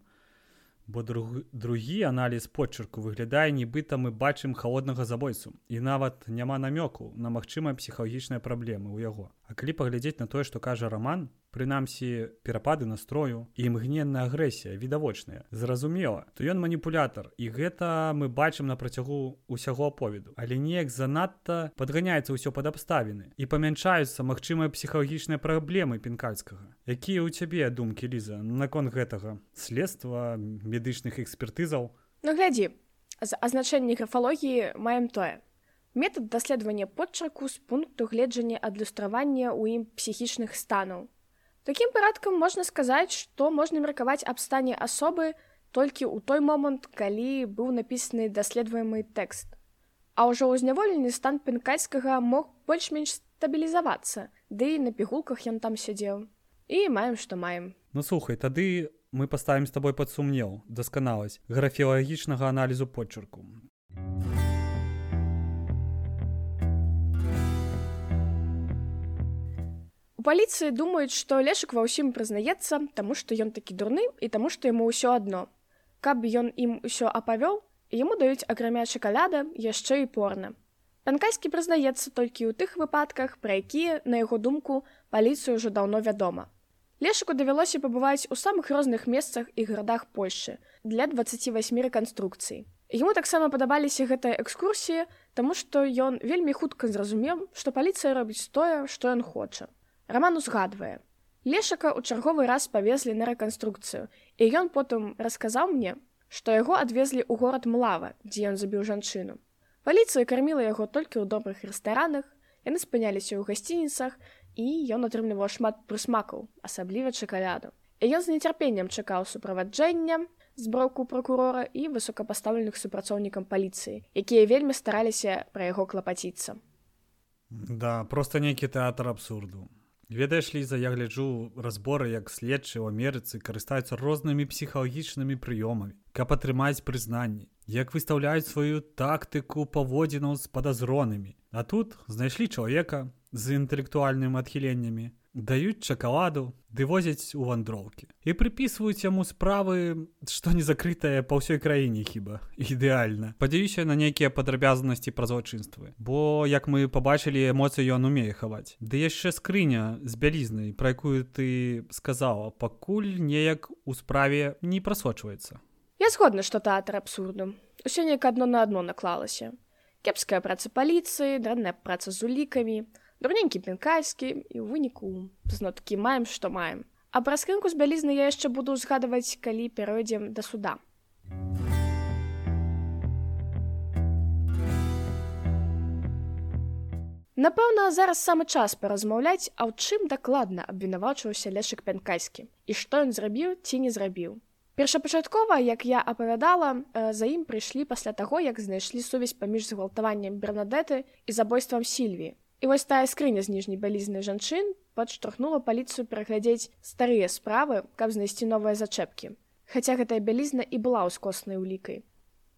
Speaker 2: бо друг, другі аналіз почерку выглядае нібыта мы бачым халоднага забойцу. І нават няма намёку на магчымыя псіхалагічныя праблемы ў яго калі паглядзець на тое што кажа раман прынамсі перапады настрою імгненная агрэсія відавочная. Зразумела то ён маніпулятар і гэта мы бачым на працягу усяго аповеду. Але неяк занадта падганяецца ўсё пад абставіны і памянчаюцца магчымыя псіхалагічныя праблемы пінкальскага. Якія ў цябе думкі ліза наконт гэтага? Следства медычных экспертызаў?
Speaker 1: Ну глядзі з азначэння графалогіі маем тое метад даследавання подчарку з пункту гледжання адлюстравання ў ім псіхічных станаў Такім парадкам можна сказаць, што можна меркаваць аб стане асобы толькі ў той момант, калі быў напісаны даследуемы тэкст. А ўжо ў зняволенні стан пінкальскага мог больш-менш стабілізавацца, ды і на пігулках ён там сядзеў. І маем, што маем.
Speaker 2: Ну слухай, тады мы паставім з табой пад сумнеў, дасканаласць графілагічнага аналізу почерку.
Speaker 1: паліцыі думаюць што лешак ва ўсім прызнаецца таму што ён такі дурны і таму што яму ўсё адно каб ён ім усё апавёў яму даюць акрамя шакаляда яшчэ і порна панкайскі прызнаецца толькі ў тых выпадках пра якія на яго думку паліцыю ўжо даўно вядома лешаку давялося пабываць у самых розных месцах і гарадах польльшы для 28 рэканструкцый Яму таксама падабаліся гэтыя экскурсіі, таму што ён вельмі хутка зразумеў, што паліцыя робіць тое, што ён хоча. Раман узгадвае. Лешака ў чарговы раз павезлі на рэканструкцыю, і ён потым расказаў мне, што яго адвезлі ў горад млава, дзе ён забіў жанчыну. Паліцыя карміла яго толькі ў добрых рэстаранах, яны спыняліся ў гасцініцах і ён атрымліваў шмат прысмакаў, асабліва чакаляду. І ён з нецярпеннем чакаў суправаджэння з броку пракурора і высокапастаўленых супрацоўнікам паліцыі, якія вельмі стараліся пра яго клапаціцца.
Speaker 2: Да, просто нейкі тэатр абсурду ведаеш ліза я гляджу разборы як следчы ў амерыцы карыстаюцца рознымі псіхалагічнымі прыёмамі каб атрымаць прызнанні як выстаўляюць сваю тактыку паводзінаў з падазронымі. А тут знайшлі чалавека з інтэлектуальным адхіленнямі даюць шакаладу ды возяць у вандроўкі. І прыпісваюць яму справы што не закрытая па ўсёй краіне хіба ідэальна. Падзяюся на нейкія падрабязнасці пра злачынствы. Бо як мы пабачылі эмоцыі ён умее хаваць. Ды яшчэ скрыня з бялізнай пра якую ты сказала пакуль неяк у справе не прасочваецца.
Speaker 1: Я згодна што тэатр абсурду усё неяк адно на адно наклалася. Кепская праца паліцыі дрэнная праца з улікамі дурненькі пінкальскі і ў выніку зноткі маем што маем. А пра скрынку з бялізны я яшчэ буду згадваць калі перайдзем да суда. Напэўна, зараз самы час паразмаўляць, а ў чым дакладна абвінавачваўся лешак пянкайскі? І што ён зрабіў ці не зрабіў. Першапачаткова, як я апавядала, за ім прыйшлі пасля таго, як знайшлі сувязь паміж згвалтаваннем бернадэты і забойствам сільві, І вось тая скрыня з ніжняй бялізнай жанчын падштурхнула паліцыю пераглядзець старыя справы, каб знайсці новыя зачэпкі. Хаця гэтая бялізна і была ўскоснай улікай.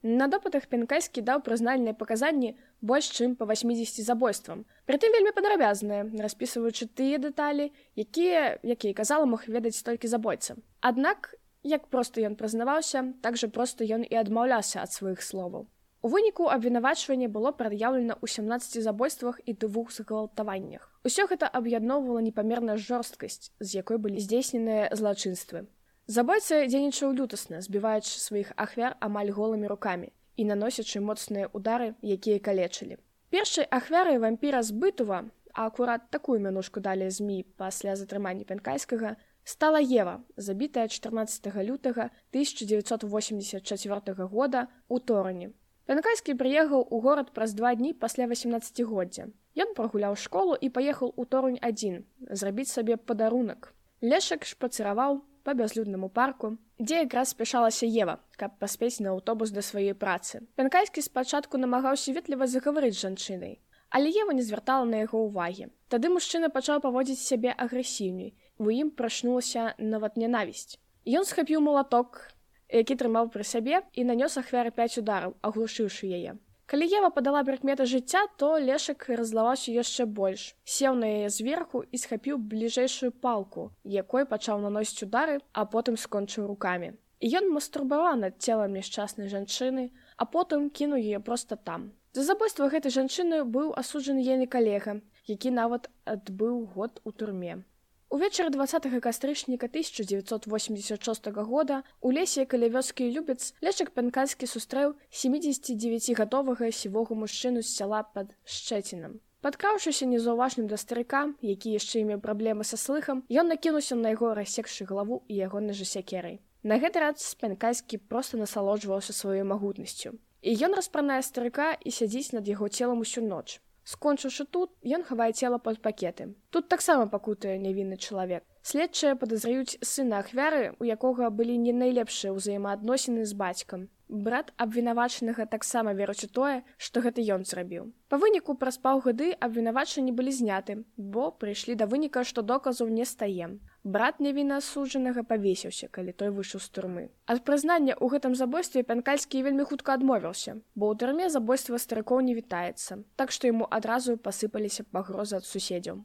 Speaker 1: На допытах пенкайскі даў прызнальныя паказанні больш чым па 80 забойствам. Прытым вельмі падрабязныя, распісваючы тыя дэталі, якія, якія казала мог ведаць толькі забойца. Аднак, як проста ён прызнаваўся, так жа проста ён і адмаўляўся ад сваіх словаў. У выніку абвінавачвання было прад'яўлена ў 17 забойствах і двух згвалтаваннях. Усё гэта аб'ядноўвала непамерная жорсткасць, з якой былі здзейсненыя злачынствы. Забойца дзейнічаў лютасна, збіваючы сваіх ахвяр амаль голымі рукамі і наносячы моцныя удары, якія калечылі. Першай ахвярай вампіра збытува, а акурат такую мянушку далі змі пасля затрымання пенкайскага, стала Ева, забітая 14 лютага 1984 года у торані. Пенкайскі прыехаў у горад праз два дні пасля 18годдзя. Ён прагуляў школу і паехаў у торунь адзін, зрабіць сабе падарунак. Лешак шпацыраваў па бязлюднаму парку, дзе якраз спяшалася Ева, каб паспець на аўтобус да сваёй працы. Пянкайскі спачатку намагаўся ветліва загаварыць жанчынай, але Ева не звяртала на яго ўвагі. Тады мужчына пачаў паводзіць сябе агрэсіўней. У ім прачнулася нават нянавісць. Ён схапіў малаток, які трымаў пры сабе і нанёс ахвяры 5 удараў, аглушыўшы яе. Калі Ева падала прыкметы жыцця, то лешак разлаваўся яшчэ больш. Сеў на яе зверху і схапіў бліжэйшую палку, якой пачаў наносіць удары, а потым скончыў рукамі. І ён мастурбаваў над целам няшчаснай жанчыны, а потым кінуў яе проста там. За забойства гэтай жанчыны быў асуджаны ейны калега, які нават адбыў год у турме. Увечары 20 кастрычніка 1986 года у лесе каля вёскі любец лечак пенкальскі сустрэў 79гадовага сівога мужчыну з сяла пад шчэцінам. Падкаўшыся незаўважным да старыка, які яшчэ імеў праблемы са слыхам, ён накінуўся на яго рассекшы галаву і яго нажа сякерай. На гэты раз спенкайскі проста насалоджваўся сваёй магутнасцю. І ён распранае старыка і сядзіць над яго целам усю ноч. Скончыўшы тут, ён хавае цела пад пакеты. Тут таксама пакутае нявінны чалавек. Следчыя падазраюць сына ахвяры, у якога былі не найлепшыя ўзаемаадносіны з бацькам. Брат абвінавачанага таксама веруць у тое, што гэта ён зрабіў. Па выніку праз паўгады абвінавачанні былі зняты, бо прыйшлі да выніка, што доказаў не стаем брат невінна асуджанага павесіўся калі той выйшаў з турмы ад прызнання ў гэтым забойстве пянкальскі вельмі хутка адмовіўся бо ў турме забойства старыкоў не вітаецца так што яму адразу пасыпаліся пагрозы ад суседзяў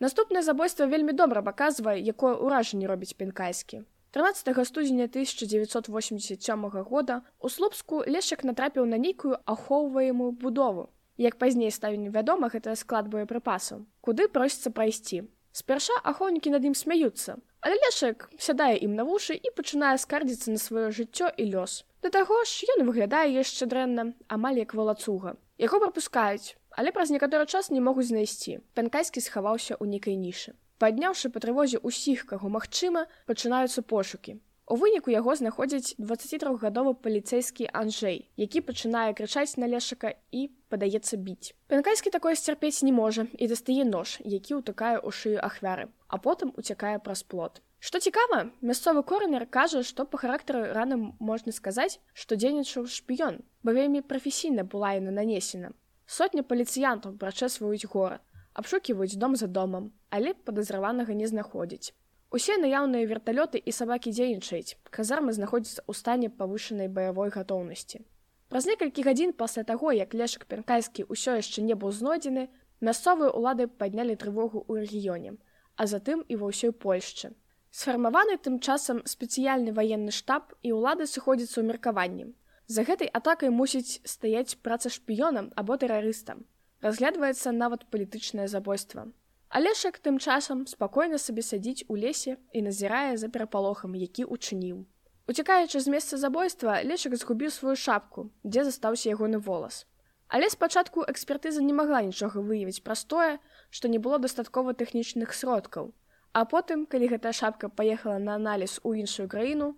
Speaker 1: наступнае забойства вельмі добра паказвае якое ўражанне робіць пенкайскі 13 студзеня 1987 года у слупску лешак натрапіў на нейкую ахоўваемую будову як пазней стаў невядома гэта склад боепрыпасаў куды просіцца прайсці Спярша ахоўнікі над ім смяюцца, але лешак сядае ім на вушы і пачынае скардзіцца на сваё жыццё і лёс. Да таго ж ён выглядае яшчэ дрэнна, амаль як валацуга. Яго прапускаюць, але праз некаторы час не могуць знайсці. Панкайскі схаваўся ў нейкай нішы. Падняўшы па трывозе ўсіх, каго магчыма, пачынаюцца пошукі. У выніку яго знаходзіць 23гадовы паліцэйскі Анжэй, які пачынае крычаць на лешака і падаецца біць. Пенкайскі такое сцярпець не можа і дастае нож, які ўтыкае ў шыю ахвяры, а потым уцякае праз плот. Што цікава, мясцовы коранер кажа, што па характары рана можна сказаць, што дзейнічаў шпіён, бо вельмі прафесійна была яна нанесена. Сотня паліцыянтаў прачэсваюць горад, абшуківаюць дом за домам, але падазраванага не знаходзіць. Усе наяўныя верталёты і сабакі дзейнічаюць. Казармы знаходзіцца ў стане павышанай баявой гатоўнасці. Праз некалькі гадзін пасля таго, як лешак пенкайскі ўсё яшчэ не быў знойдзены, мясцовыя ўлады паднялі трывогу ў рэгіёне, а затым і ва ўсёй Польшчы. Сфармаваны тым часам спецыяльны ваенны штаб і ўлады сыходзяцца ў меркаванні. За гэтай атакай мусіць стаяць праца шпіёнам або тэрарыстам. Разглядваецца нават палітычнае забойства. Алешак тым часам спакойна сабе сядзіць у лесе і назірае за перапалохам, які учыніў. Уцякаючы з месца забойства, лешак згубіў сваю шапку, дзе застаўся ягоны волас. Але спачатку экспертыза не магла нічога выявіць пра тое, што не было дастаткова тэхнічных сродкаў. А потым, калі гэтая шапка паехала на аналіз у іншую краіну,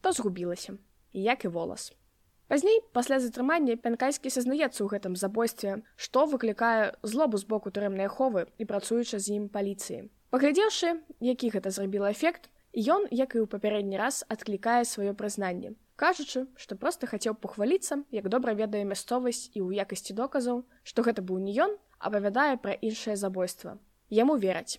Speaker 1: то згубілася, як і волас. Пазней пасля затрымання пянкайскі сазнаецца ў гэтым забойстве, што выклікае злобу з боку турэмнай аховы і працуючы з ім паліцыі. Паглядзеўшы, які гэта зрабіла эфект, ён, як і ў папярэдні раз адклікае сваё прызнанне, кажучы, што проста хацеў пахваліцца, як добра ведае мясцовасць і ў якасці доказаў, што гэта быў не ён, апавядае пра іншае забойства. Яму вераць.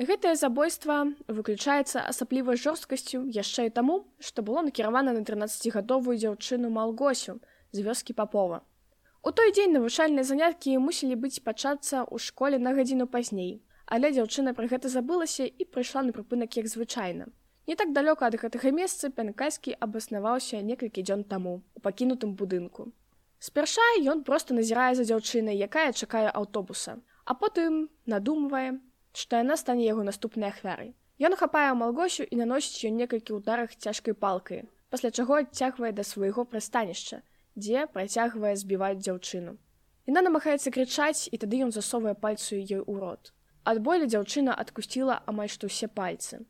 Speaker 1: Гэтае забойства выключаецца асаблівай жорсткасцю яшчэ і таму, што было накіравана на 13гадовую дзяўчыну Малгосю з вёскі папова. У той дзень навучальныя заняткі мусілі быць пачацца ў школе на гадзіну пазней, але дзяўчына пра гэта забылася і прыйшла на прыпынак як звычайна. Не так далёка ад гэтага месца пянкайскі абаснаваўся некалькі дзён таму у пакінутым будынку. Спярша ён проста назірае за дзяўчынай, якая чакае аўтобуса, а потым надумвае, што яна стане яго наступнай ахвярай. Ён хапае малгосю і наносіць ён некалькі ўдарах цяжкай палкай, пасля чаго адцягвае да свайго прыстанішча, дзе працягвае збіваць дзяўчыну. Яна намагаецца крычаць і тады ён засовае пальцу ёй у рот. Ад болі дзяўчына адкусціла амаль што ўсе пальцы.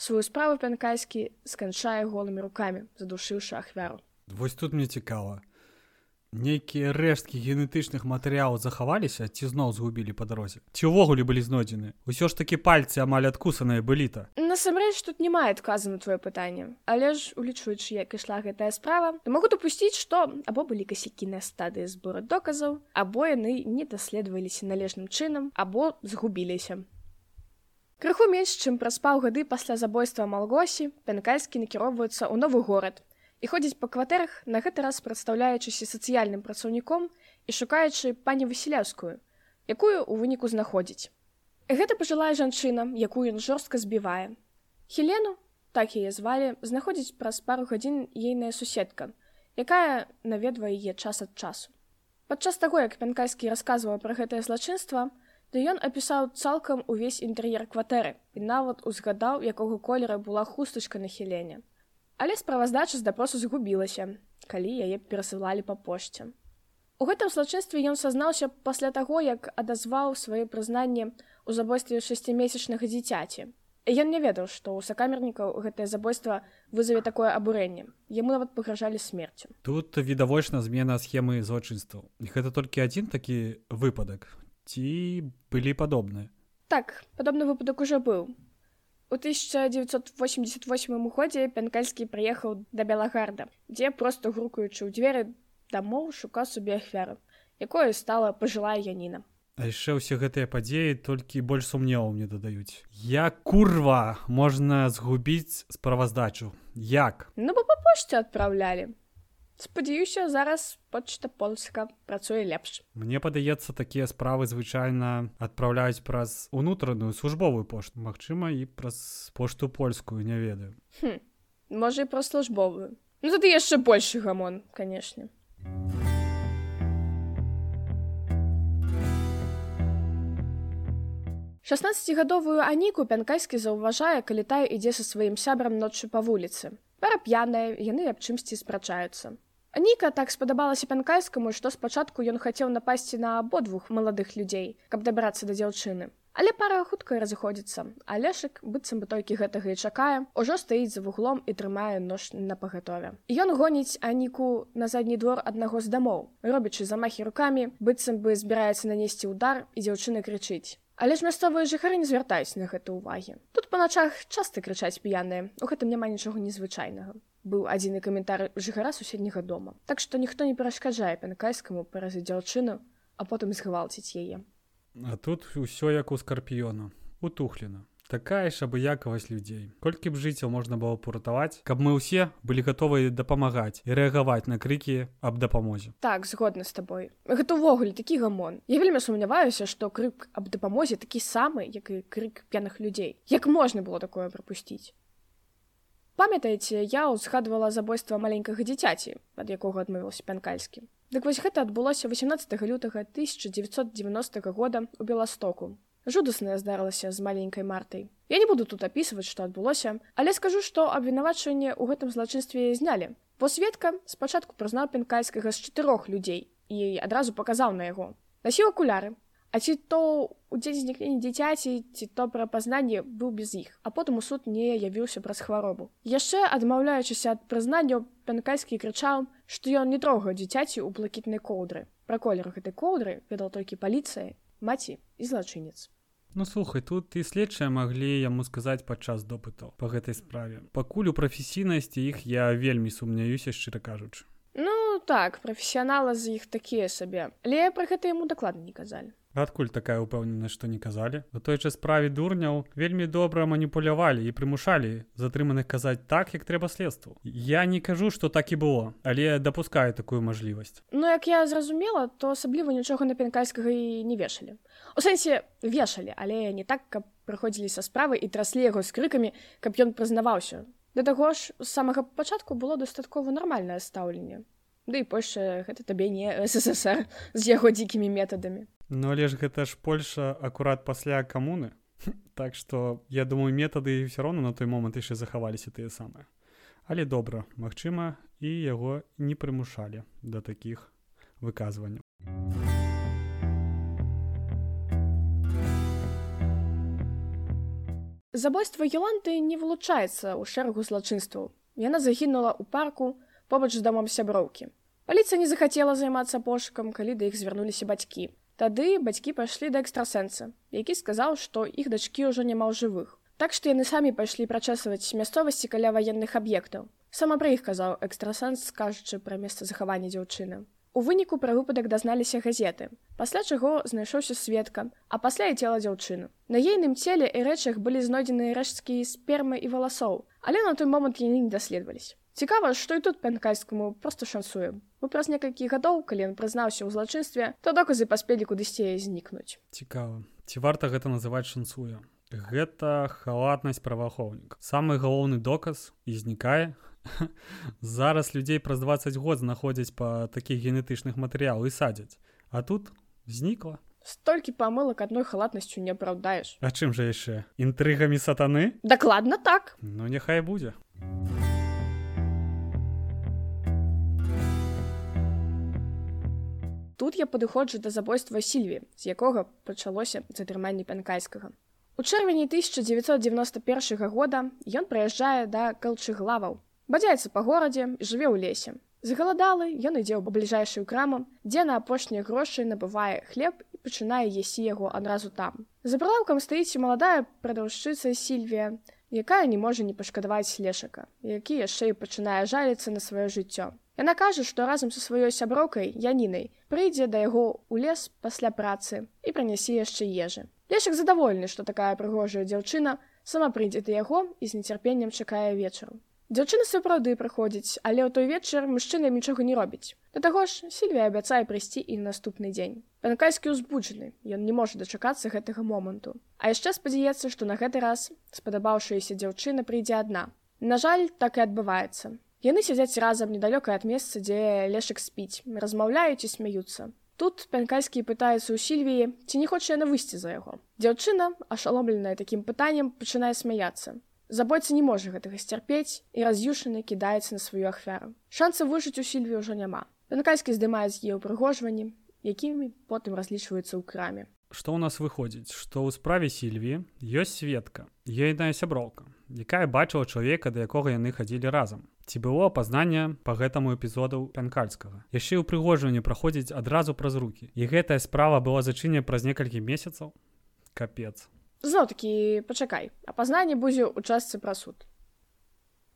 Speaker 1: Сваю справу пянкайскі сканчае голымі рукамі, задушыўшы ахвяру.
Speaker 2: Вось тут мне цікава нейкія рэшткі генетычных матэрыялаў захаваліся ці зноў згубілі па дарозе? Ці ўвогуле былі знойдзены? Ўсё ж такі пальцы амаль адкусаныя былі то
Speaker 1: насамрэч тут не мае адказу на твоё пытанне. Але ж улічваючы як ішла гэтая справа могу дапусціць што або былі касякі на стадыі збору доказаў або яны не даследаваліся належным чынам або згубіліся. Крыху менш чым праз паўгады пасля забойства малгосі пенкальскі накіроўваюцца ў новы горад і ходзіць па кватэрах на гэты раз прадстаўляючыся сацыяльным працаўніком і шукаючы пані васілявскую якую ў выніку знаходзіць. Гэта пажылая жанчына якую ён жорстка збівае. Хелену так яе звалі знаходзіць праз пару гадзін ейная суседка якая наведвае яе час ад часу. Падчас таго як пянкайскі расказваў пра гэтае злачынства то ён апісаў цалкам увесь інтэр'ер кватэры і нават узгадаў якога колера была хустачка на хіленне але справаздача з допросу згубілася калі яе перасылалі па пошце. У гэтым злачынстве ён сазнаўся пасля таго як адазваў сваё прызнанне у забойстве шасцімесячнага дзіцяці. Ён не ведаў што ў сакамернікаў гэтае забойства вызаве такое абурэнне. Яму нават пагражалі смерцю.
Speaker 2: Тут відавочна змена схемы злачынстваў гэта толькі адзін такі выпадак? Ці былі падобныя?
Speaker 1: Так падобны выпадак уже быў У 1988 годзе пянкальскі прыехаў да белагарда, дзе проста грукаючы ў дзверы дамоў шукаў сабе ахвяру, якое стала пажылая яніна.
Speaker 2: А яшчэ ўсе гэтыя падзеі толькі больш сумневаў мне дадаюць. Я курва можна згубіць справаздачу. Як?
Speaker 1: Ну бо па пошце адпраўлялі спадзяюся зараз почта польска працуе лепш.
Speaker 2: Мне падаецца такія справы звычайна адпраўляюць праз унутраную службовую пошту. Мачыма і праз пошту польскую не ведаю.
Speaker 1: Хм, можа і пра службовую. Ну тады яшчэ большы гамон канешне. Шестнадцатигадовую аніку пянкайскі заўважае калі тая ідзе са сваім сябрам ноччу па вуліцы. Пара п'яная яны аб чымсьці спрачаюцца Ніка так спадабалася пянкайскаму, што спачатку ён хацеў напасці на абодвух маладых людзей, каб дабрацца да дзяўчыны. Але пара хутка разыходзіцца. Алешык, быццам бы толькі гэтага і чакае, ужо стаіць за вуглом і трымае нож на пагатове. Ён гоніць аніку на задні двор аднаго з дамоў, робячы замахі рукамі, быццам бы збіраецца нанесці ўдар і дзяўчына крычыць. Але ж мясцовыя жыхары не звяртаюць на гэта ўвагі. Тут па начах часта крычаць п'яныя, у гэтым няма нічога незвычайнага быў адзіны каментар жыхара суседняга дома. Так што ніхто не перашкаджае пенакайскаму паразы дзяўчыну а потым згвалціць яе
Speaker 2: а тут усё як у скарпіёна утухлена такая ж абыякавасць людзей. Колькі б жыццяў можна было пуратаваць каб мы ўсе былі гатовыя дапамагаць і рэагаваць на крыкі аб дапамозе.
Speaker 1: Так згодна з табой. Гэта ўвогуле такі гамон. Я вельмі сумняваюся што крык аб дапамозе такі самы як і крык п'яных людзей. Як можна было такое прапусціць памятаеце я ўзгадвала забойства маленькага дзіцяці ад якога адмовіўся пянкальскі дык вось гэта адбылося 18 лютага 1990 года у беластоку. Жудаснае здарылася з маленькай мартай. Я не буду тут апісваць што адбылося але скажу што абвінавачванне ў гэтым злачынстве знялі. Бо сведка спачатку прызнаў пенкайскага з чатырох людзей і адразу паказаў на яго. Насіў акуляры А ці то у дзень знікнення дзіцяці ці то пра пазнанне быў без іх, а потым у суд не явіўся праз хваробу. Яшчэ адмаўляючыся ад прызнання пянкайскі крычаў, што ён не трогаў дзіцяці ў блакітнай коўдры. Пра колер гэтай коўдры ведал толькі паліцыя, маці і злачынец.
Speaker 2: Ну слухай тут і следчыя маглі яму сказаць падчас допытаў па гэтай справе. Пакуль у прафесійнасці іх я вельмі сумняюся шчыра кажучы.
Speaker 1: Ну так прафесіянала з іх такія сабе але пра гэта яму дакладна не казалі
Speaker 2: адкуль такая ўпэўненасць што не казалі? У той жа справе дурняў вельмі добра маніпулявалі і прымушалі затрыманых казаць так як трэба следству. Я не кажу што так і было але дапускаю такую мажлівасць.
Speaker 1: Ну як я зразумела то асабліва нічога на пенкальскага і не вешалі. У сэнсе вешалі але не так каб прыходзілі са справы і траслі яго з крыкамі каб ён прызнаваўся. Да таго ж з самага пачатку было дастаткова нармальнае стаўленне. Ды да і польша гэта табе не ссср з яго дзікімі метадамі
Speaker 2: Ну але ж гэта ж Польша акурат пасля камуны. Так што я думаю, метады ўсё роўна на той момант яшчэ захаваліся тыя самыя. Але добра, магчыма, і яго не прымушалі да такіх выказванняў.
Speaker 1: Забойства Еланты не вылучаецца ў шэрагу злачынстваў. Яна загінула ў парку побач з дамом сяброўкі. Паліцыя не захацела займацца пошукам, калі да іх звярнуліся бацькі. Тады бацькі пайшлі да экстрасэнса, які сказаў, што іх дачкі ўжо няма ў жывых. Так што яны самі пайшлі прачэсваць мясцовасці каля ваенных аб'ектаў. Сама пра іх казаў экстрасэнс, скажучы пра месца захавання дзяўчыны. У выніку пра выпадак дазналіся газеты. Пасля чаго знайшоўся сведка, а пасля і цела дзяўчыны. На ейным целе і рэчах былі знойдзены рэшткі спермы і валасоў, але на той момант яны не даследаваліся. Цікава, што і тут пенкайскаму просто шансуем. Мы праз некалькі гадоў, калі ён прызнаўся ў злачынстве, то доказы паспелі кудысьці знікнуць.
Speaker 2: Цікава. Ці варта гэта называць шансуе? Гэта халатнасць праваахоўнік. Самы галоўны доказ і знікае. Зараз людзей праз 20 год знаходзяць па такіх генетычных матэрыялаў і садзяць. А тут знікла.
Speaker 1: Столькі памылак адной халатнасцю не апраўдаеш.
Speaker 2: А чым жа яшчэ інтрыгамі сатаны?
Speaker 1: Дакладна так.
Speaker 2: Ну няхай будзе.
Speaker 1: Тут я падыходжу да забойства сільві, з якога пачалося затрыманне пянкайскага. У чэрвені 1991 года ён прыязджае да калчыглаваў. Бадзяецца па горадзе і жыве ў лесе. Згаладалы ён ідзе ў бліжэйшую краму, дзе на апошнія грошы набывае хлеб і пачынае есі яго адразу там. За прылаўкам стаіць маладая прадаўшчыца сільвія, якая не можа не пашкадаваць лешака, які яшчэ і пачынае жаліцца на сваё жыццё. Яна кажа, што разам са сваёй сяброўкай Янінай прыйдзе да яго ў лес пасля працы і пранясе яшчэ ежы. Лешак задаволены, што такая прыгожая дзяўчына сама прыйдзе да яго і з нецярпеннем чакае вечару. Дзяўчына сапраўды прыходзіць, але ў той вечар мужчына нічога не робіць. Да таго ж сельвія абяцае прыйсці і наступны дзень. Панкайскі ўзбуджаны, ён не можа дачакацца гэтага моманту. А яшчэ спадзяецца, што на гэты раз спадабаўшаяся дзяўчына прыйдзе адна. На жаль, так і адбываецца. Яны сядзяць разам недалёка ад месца, дзе лешак спіць, размаўляюць і смяюцца. Тут пянкайскі пытаецца ў сільвіі, ці не хоча яна выйсці за яго. Дзяўчына, ашаломленая такім пытаннем, пачынае смяяцца. Забойца не можа гэтага сцярпець і раз'юшаны кідаецца на сваю ахвяру. Шанса выжыць у сільві ўжо няма. Пянкайскі здымае з яе ўпрыгожванні, якімі потым разлічваецца ў краме.
Speaker 2: Што ў нас выходзіць, што ў справе сільві ёсць сведка, ейная сяброўка, якая бачыла чалавека, да якога яны хадзілі разам. Ці было апазнанне по гэтаму эпізоду пянкальскага? Яшчэ ў прыгожванні праходзіць адразу праз руки і гэтая справа была зачынена праз некалькі месяцаў? Капец.
Speaker 1: Зноў такі пачакай апазнанне будзе ў частцы пра суд.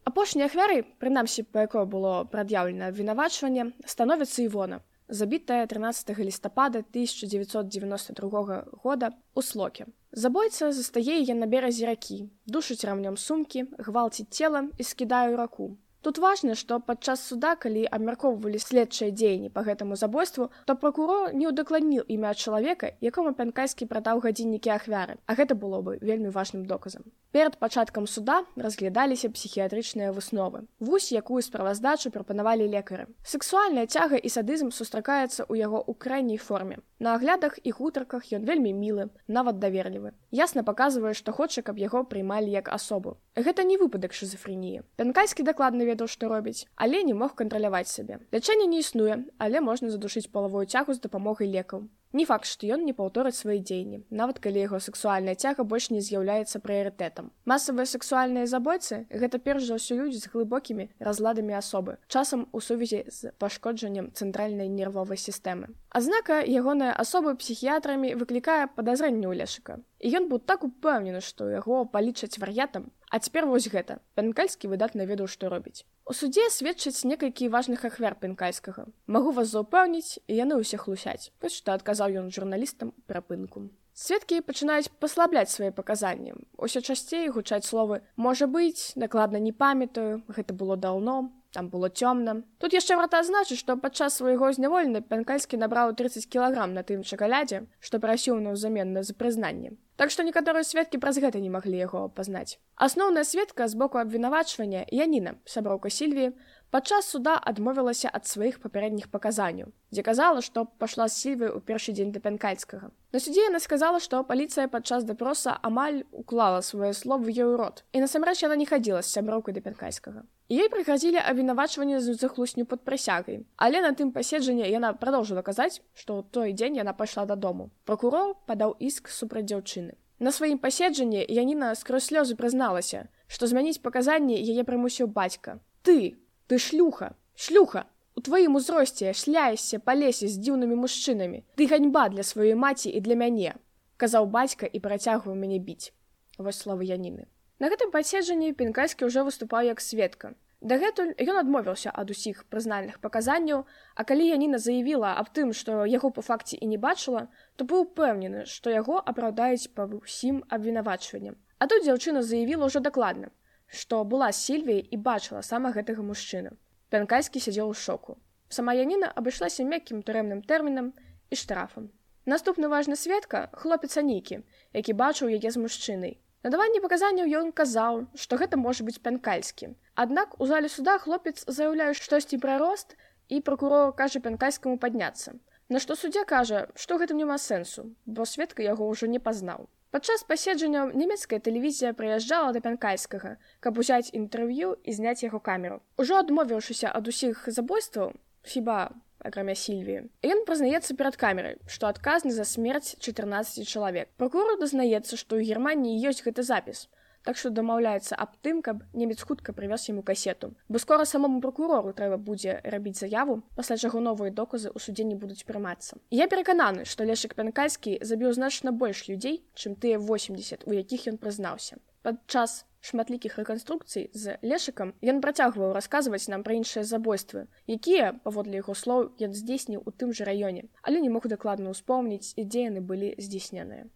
Speaker 1: Апошняй ахвяры прынамсі па якое было прад'яўлена абвінавачванне становіцца івона забітая 13 лістапада 1992 года у слоке забойца застае яе на беразе ракі душыць рамнём сумкі гвалціць цела і скідаю раку Тут важна, што падчас суда, калі абмяркоўвалі следчыя дзеянні па гэтаму забойству, то пракурор не ўдакладніў імя чалавека, якому пянкайскі прадаў гадзіннікі ахвяры, а гэта было бы вельмі важным доказам. Перад пачаткам суда разглядаліся псіхіятрычныя высновы. Вусь, якую справаздачу прапанавалі лекары. Сексуальная цяга і садызм сустракаецца ў яго ў крайняй форме. На аглядах і гутарках ён вельмі мілы, нават даверлівы. Ясна паказвае, што хоча, каб яго прыймалі як асобу. Гэта не выпадак шизофреніі. Пянкайскі дакладна ведаў, што робіць, але не мог кантраляваць сабе. Лячэнне не існуе, але можна задушыць палавую цягу з дапамогай лекаў. Не факт, што ён не паўторыць свае дзеянні, нават калі яго сексуальная цяга больш не з'яўляецца прыярытэтам. Масавыя сексуальныя забойцы гэта перш за ўсё людзі з глыбокімі разладамі асобы, часам у сувязі з пашкоджаннем цэнтральнай нервовай сістэмы. Адзнака ягоная асоба псіхіятрамі выклікае падазрэнне ў лешыка. Ён быў так упэўнены што яго палічаць вар'ятам. А цяпер вось гэта. Пенкальскі выдатна ведаў што робіць. У судзе сведчыць некалькі важных ахвяр пенкальскага. Магу вас заўпэўніць і яны ўсе хлусяць вось што адказаў ён журналістам перапынку сведкі пачынаюць паслабляць свае паказанні. Усё часцей гучаць словы можа быць накладна не памятаю гэта было даўно там было цёмна тут яшчэ варта азначыць што падчас свайго зняволення пянкальскі набраў 30 кілаграм на тым чакалядзе што прасіў на ўзаменна за прызнанне так што некаторыя сведкі праз гэта не маглі яго пазнаць асноўная сведка з боку абвінавачвання яніна сяброўка сільві падчас суда адмовілася ад сваіх папярэдніх паказанняў дзе казала што пашла сільвы ў першы дзень да пянкальскага на судзе яна сказала што паліцыя падчас допроса амаль уклала свае словы ёй рот і насамрэч яна не хадзіла з сяброўкай да пянкальскага Ёй прыгразілі абвінавачванне з захлусню пад прысягай. Але на тым паседжанні яна продолжыла казаць, што ў той дзень яна пайшла дадому. Пракурор падаў іск супраць дзяўчыны. На сваім паседжанні Яніна скрозь слёзы прызналася, што змяніць паказанні яе прымусіў бацька. Ты, ты шлюха, шлюха! У тваім узросце шляешся па лесе з дзіўнымі мужчынамі. Ты ганьба для сваёй маці і для мяне, казаў бацька і працягваў мяне біць. Вось словы Яніны. На гэтым паседжанні пінкальскі ўжо выступаў як сведка. Дагэтуль ён адмовіўся ад усіх прызнальных паказанняў, а калі Яніна заявіла аб тым, што яго па факце і не бачыла, то быў упэўнены, што яго апраўдаюць па ўсім абвінавачваннем. А тут дзяўчына заявіла ўжо дакладна, што была сільвій і бачыла сама гэтага мужчыну. Пянкальскі сядзеў у шоку. Сама Яніна абышлася мяккім турэмным тэрмінам і штрафам. Наступны важны сведка хлопец Анікі, які бачыў яе з мужчынай. Надаванне паказанняў ён казаў, што гэта можа быць пянкальскі. Аднак у зале суда хлопец заяўляе штосьці пра рост і пракурор кажа пянкальскаму падняцца. На што суддзя кажа, што гэтым няма сэнсу, бо сведка яго ўжо не пазнаў. Падчас паседжання нямецкая тэлевізія прыязджала да пянкальскага, каб узяць інтэрв'ю і зняць яго камеру. Ужо адмовіўшыся ад усіх забойстваў, хіба акрамя сільві ён прызнаецца перад камерай што адказны за смерць 14 чалавек прокурор дазнаецца што ў германії ёсць гэты запіс так што дамаўляецца аб тым каб немец хутка прывёз яму касету. Бо скора самому прокурору трэба будзе рабіць заяву пасля чаго новыя доказы ў судзе не будуць прымацца. Я перакананы што лешек пянкальскі забіў значна больш людзей чым тыя 80 у якіх ён прызнаўся. Падчас шматлікіх рэканструкцый з лешыкам ён працягваў расказваць нам пра іншыя забойствы якія паводле яго слоў ён здзейсніў у тым жа раёне але не мог дакладна ўспомніць ідзе яны былі здзейсненыя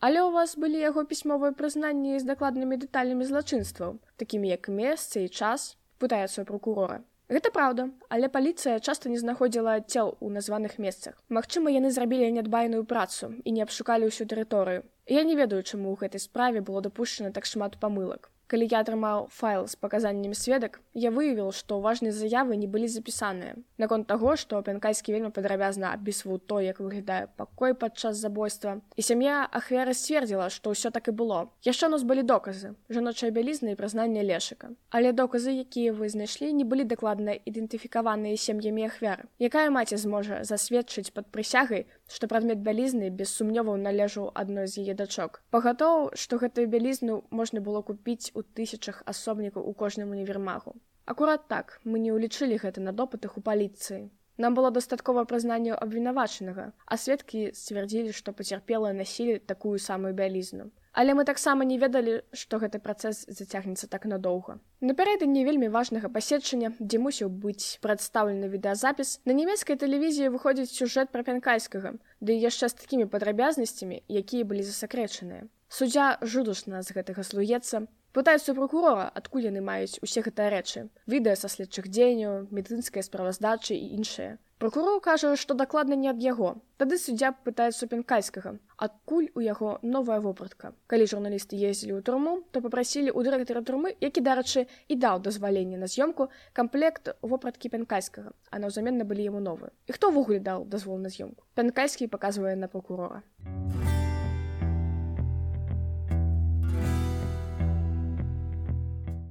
Speaker 1: але ў вас былі яго пісьмовыя прызнанні з дакладнымі дэталямі злачынстваў такімі як месца і час пытаецца прокурора Гэта праўда, але паліцыя часта не знаходзіла цел у названых месцах. Магчыма, яны зрабілі нядбайную працу і не абшукалі ўсю тэрыторыю. Я не ведаю, чаму ў гэтай справе было дапушчана так шмат памылак. Калі я атрымаў файл з паказаннямі сведак, я выявіў, што важныя заявы не былі запісаныя. Наконт таго, што пянкайскі вельмі падрабязна абісваў то, як выглядае пакой падчас забойства. І сям'я ахвяры сцвердзіла, што ўсё так і было. Яшчэ нас былі доказы, жаночая бялізна і прызнання лешыка. Але доказы, якія вы знайшлі, не былі дакладна ідэнтыфікаваныя сем'ямі ахвяры. Якая маці зможа засведчыць пад прысягай, што прадмет бялізны без сумнёваў належаў адной з яе дачок. Пагатоў, што гэтую бялізну можна было купіць у тысячах асобнікаў у кожным універмагу. Акурат так мы не ўлічылі гэта на допытах у паліцыі. Нам было дастаткова прызнанню абвінавачанага, а сведкі сцвярдзілі, што пацярпелыя насілі такую самую бялізну. Але мы таксама не ведалі, што гэты працэс зацягнецца так надоўга. Напярэдадні вельмі важнага паседчання, дзе мусіў быць прадстаўлены відэазапіс, на нямецкай тэлевізіі выходзіць сюжэт пра пянкайскага, ды яшчэ з такімі падрабязнасцямі, якія былі засакрэчаныя. Суддзя жудушна з гэтага слуецца, пытаюцца прокурора адкуль яны маюць усе гэтыя рэчы відэа са следчых дзеянняў медыцынская справаздачы і іншыя прокурор кажа што дакладна не ад яго. Тады суддзя пытаецца пенкальскага адкуль у яго новая вопратка? Калі журналісты ездзілі ў турму то попрасілі ў дырэктара турмы які дарачы і даў дазваленне на з'ёмку камплект вопраткі пенкальскага а наўзамен набылі яму новую. І хто ўвогуле даў дазвол на з'ёмку пенкальскі паказвае на прокурора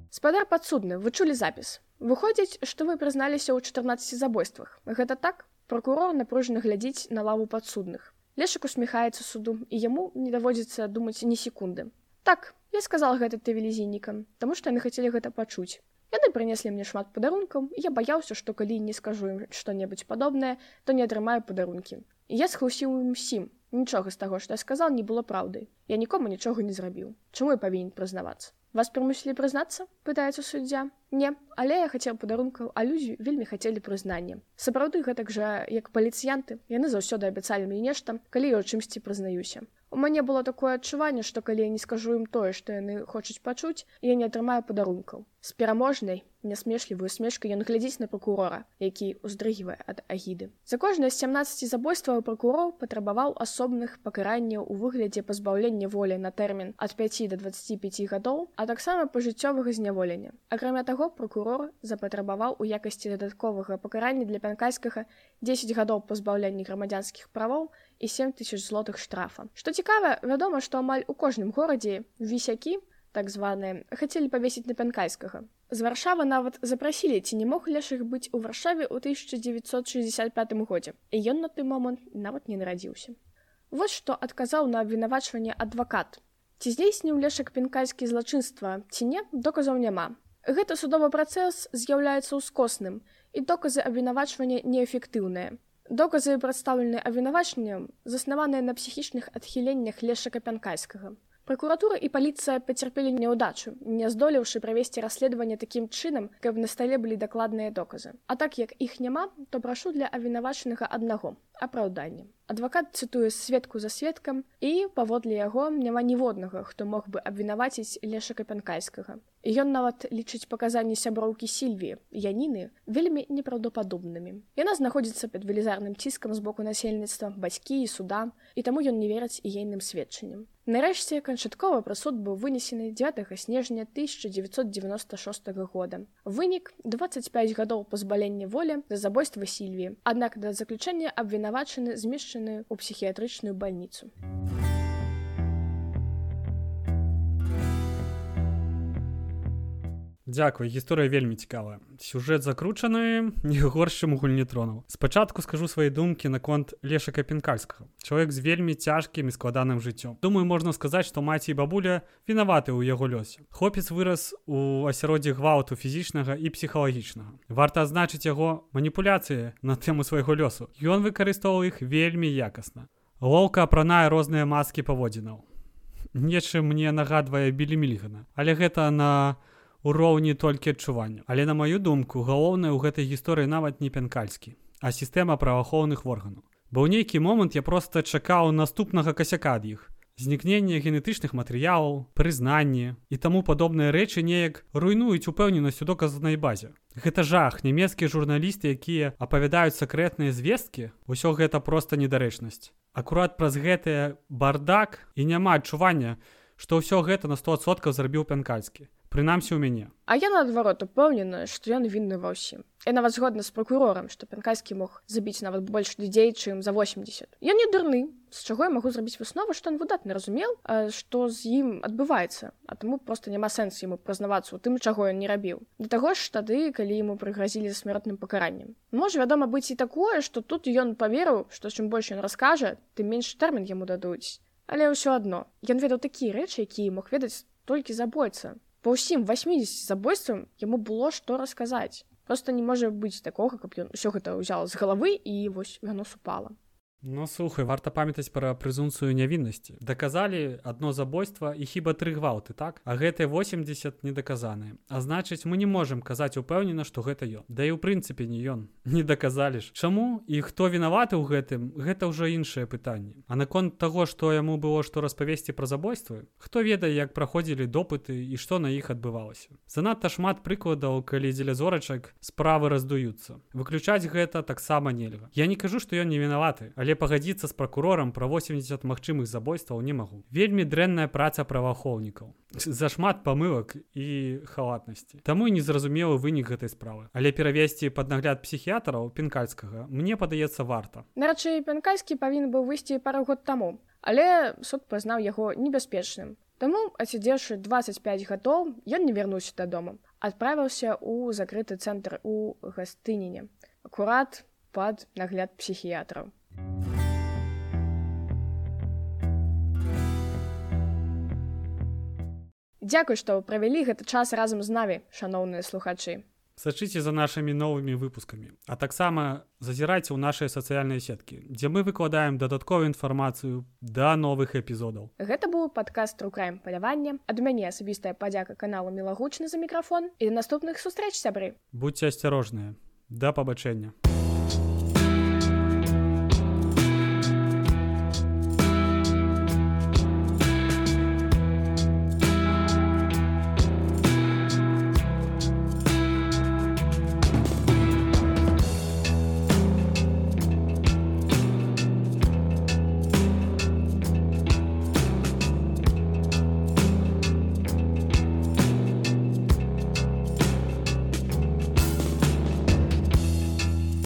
Speaker 1: спадар падсудны вы чулі запіс. Выходзіць што вы прызналіся ў 14 забойствах. Гэта так? Прокурор напружана глядзіць на лаву падсудных. Лешак усміхаецца суду і яму не даводзіцца думаць ні секунды. Так я сказал гэта тэлевізійнікам таму што яны хацелі гэта пачуць. Яны прынеслі мне шмат падарункаў я баяўся што калі не скажу ім што-небудзь падобнае то не атрымаю падарункі. Я схлусіў ім усім нічога з таго што я сказал не было праўдай я нікому нічога не зрабіў. Чаму я павінен прызнавацца вас прымусілі прызнацца пытаецца суддзя не. Але я хацеў падарункаў алюзію вельмі хацелі прызнанне сапраўды гэтак жа як паліцыянты яны заўсёды абяцалі мне нешта калі я ў чымсьці прызнаюся у мяне было такое адчуванне што калі я не скажу ім тое што яны хочуць пачуць я не атрымаю падарункаў з пераможнай нясмешлівую смешку ён глядзіць на прокурора які ўздрыгвае ад агіды. За кожнае з 17 забойстваў прокурор патрабаваў асобных пакаранняў у выглядзе пазбаўлення волі на тэрмін ад 5 до 25 гадоў а таксама пажыццёвага зняволення. Акрамя таго прокурор запатрабаваў у якасці дадатковага пакарання для пянкайскага 10 гадоў пазбаўлення грамадзянскіх правоў і 7 тысяч злотых штрафа. Што цікава вядома што амаль у кожным горадзе вісякі так званыя хацелі павесіць на пянкайскага з варшавы нават запрасілі ці не мог лешых быць у варшаве ў 1965 годзе. І ён на той момант нават не нарадзіўся. Вось што адказаў на абвінавачванне адвакат. Ці здзейсніў лешак пенкайскі злачынства ці не доказаў няма. Гэта судовы працэс з'яўляецца ўскосным і доказы абвінавачвання неэфектыўныя. Доказы прадстаўленыя абвінавачаннем заснаваныя на псіхічных адхіленнях лешака пянкайскага Пракуратура і паліцыя пацярпелі няўдачу, не здолеўшы правесці расследаванне такім чынам, каб на стале былі дакладныя доказы. А так як іх няма, то прашу для абвінавачанага аднаго апраўдання. Адвакат цытуе сведку за сведкам і паводле яго няма ніводнага, хто мог бы абвінаваціць лешака пянкайскага. Ён нават лічыць паказанні сяброўкі сільві яніны вельмі непраўдападобнымі. Яна знаходзіцца пад велізарным ціскам з боку насельніцтва бацькі і суда і таму ён не верыць і ейным сведчаннем. Нарэшце канчаткова прасуд быў вынесены 9 снежня 1996 года. Вынік 25 гадоў пазбалення волі за забойства сільві. Аднак да заключэння абвінавачаны змешчаны ў псіхіятрычную бальніцу.
Speaker 2: Дзякуй гісторыя вельмі цікавая. Сюжэт закручаны не горшым гульнетронаў спачатку скажу свае думкі наконт лешака пенкальскага чалавек з вельмі цяжкім і складаным жыццём. Думаю можна сказаць што маці і бабуля вінаваты ў яго лёсе. Хлопец вырас у асяроддзе гвалту фізічнага і псіхалагічнага. Варта адзначыць яго маніпуляцыі на тэму свайго лёсу. Ён выкарыстоўваў іх вельмі якасна. Лоўка апранае розныя маскі паводзінаў. Нечым мне нагадвае білі мільгана але гэта на уроўні толькі адчуванню. Але на маю думку, галоўнае ў гэтай гісторыі нават не пянкальскі, а сістэма праваахоўных органаў. Бо ў нейкі момант я проста чакаў наступнага касяка ад іх. Знікненне генетычных матэрыялаў, прызнанне і таму падобныя рэчы неяк руйнуюць упэўненасць у доказанай базе. Гэта жах, нямецкія журналісты, якія апавядаюць сакрэтныя звесткі, усё гэта проста недарэчнасць. Акурат праз гэтае бардак і няма адчування, што ўсё гэта на 100соткаў зрабіў пянкальскі прынамсі ў мяне.
Speaker 1: А я наадварот упэўнена што ён вінны ва ўсім. Я нават згодна з прокурорам што пянкайскі мог забіць нават больш людзей чым за 80 я не дурны з чаго я магу зрабіць выснову што он выдатна разумеў? Што з ім адбываецца? А таму просто няма сэнс яму прызнавацца у тым чаго ён не рабіў. Да таго ж тады калі яму прыгразілі смяротным пакараннем. Можа вядома быць і такое што тут ён паверыў што чым больш ён раскажа тым менш тэрмін яму дадуць. Але ўсё адно ён ведаў такія рэчы якія мог ведаць толькі забойца па ўсім 80 забойствам яму было што расказаць просто не можа быць такога каб ён усё гэта ўзял з галавы і вось яно супала
Speaker 2: Ну слухай варта памятаць пра прэзумцыю нявіннасці. Даказалі адно забойства і хіба тры гвалты так? А гэтыя 80 не даказаныя А значыць мы не можемм казаць упэўнена што гэта ён. Да і ў прынцыпе не ён. Не даказалі ж. Чаму і хто вінаваты ў гэтым гэта ўжо іншае пытанне. А наконт таго што яму было што распавесці пра забойствы хто ведае як праходзілі допыты і што на іх адбывалася. Занадта шмат прыкладаў калі дзеля зорачак справы раздуюцца выключаць гэта таксама нельга. Я не кажу што ён не вінаваты але але пагадзіцца з пракурорам пра 80 магчымых забойстваў не магу. Вельмі дрэнная праца праваахоўнікаў. Зашмат памылак і халатнасці. Таму і незразумелы вынік гэтай справы. Але перавесці пад нагляд псіхіятраў пенкальскага мне падаецца варта.
Speaker 1: Нарачай пенкальскі павінен быў выйсці пару год таму але суд пазнаў яго небяспечным. Таму адсядзеўшы 25 гадоў ён не вярнуўся дадому. Адправіўся ў закрыты цэнтр у гастыніне акурат пад нагляд псіхіятраў Дзякуй, што правялі гэты час разам з наві, шаноўныя слухачы.
Speaker 2: сачыце за нашымі новымі выпускамі а таксама зазірайце ў нашыя сацыяльныя сеткі дзе мы выкладаем дадатковую інфармацыю да новых эпізодаў.
Speaker 1: Гэта быў падкаст рукраем палявання ад мяне асабістая падзяка каналу мілагучны за мікрафон. І наступных сустрэч сябры!
Speaker 2: Будьце асцярожныя. Да пабачэння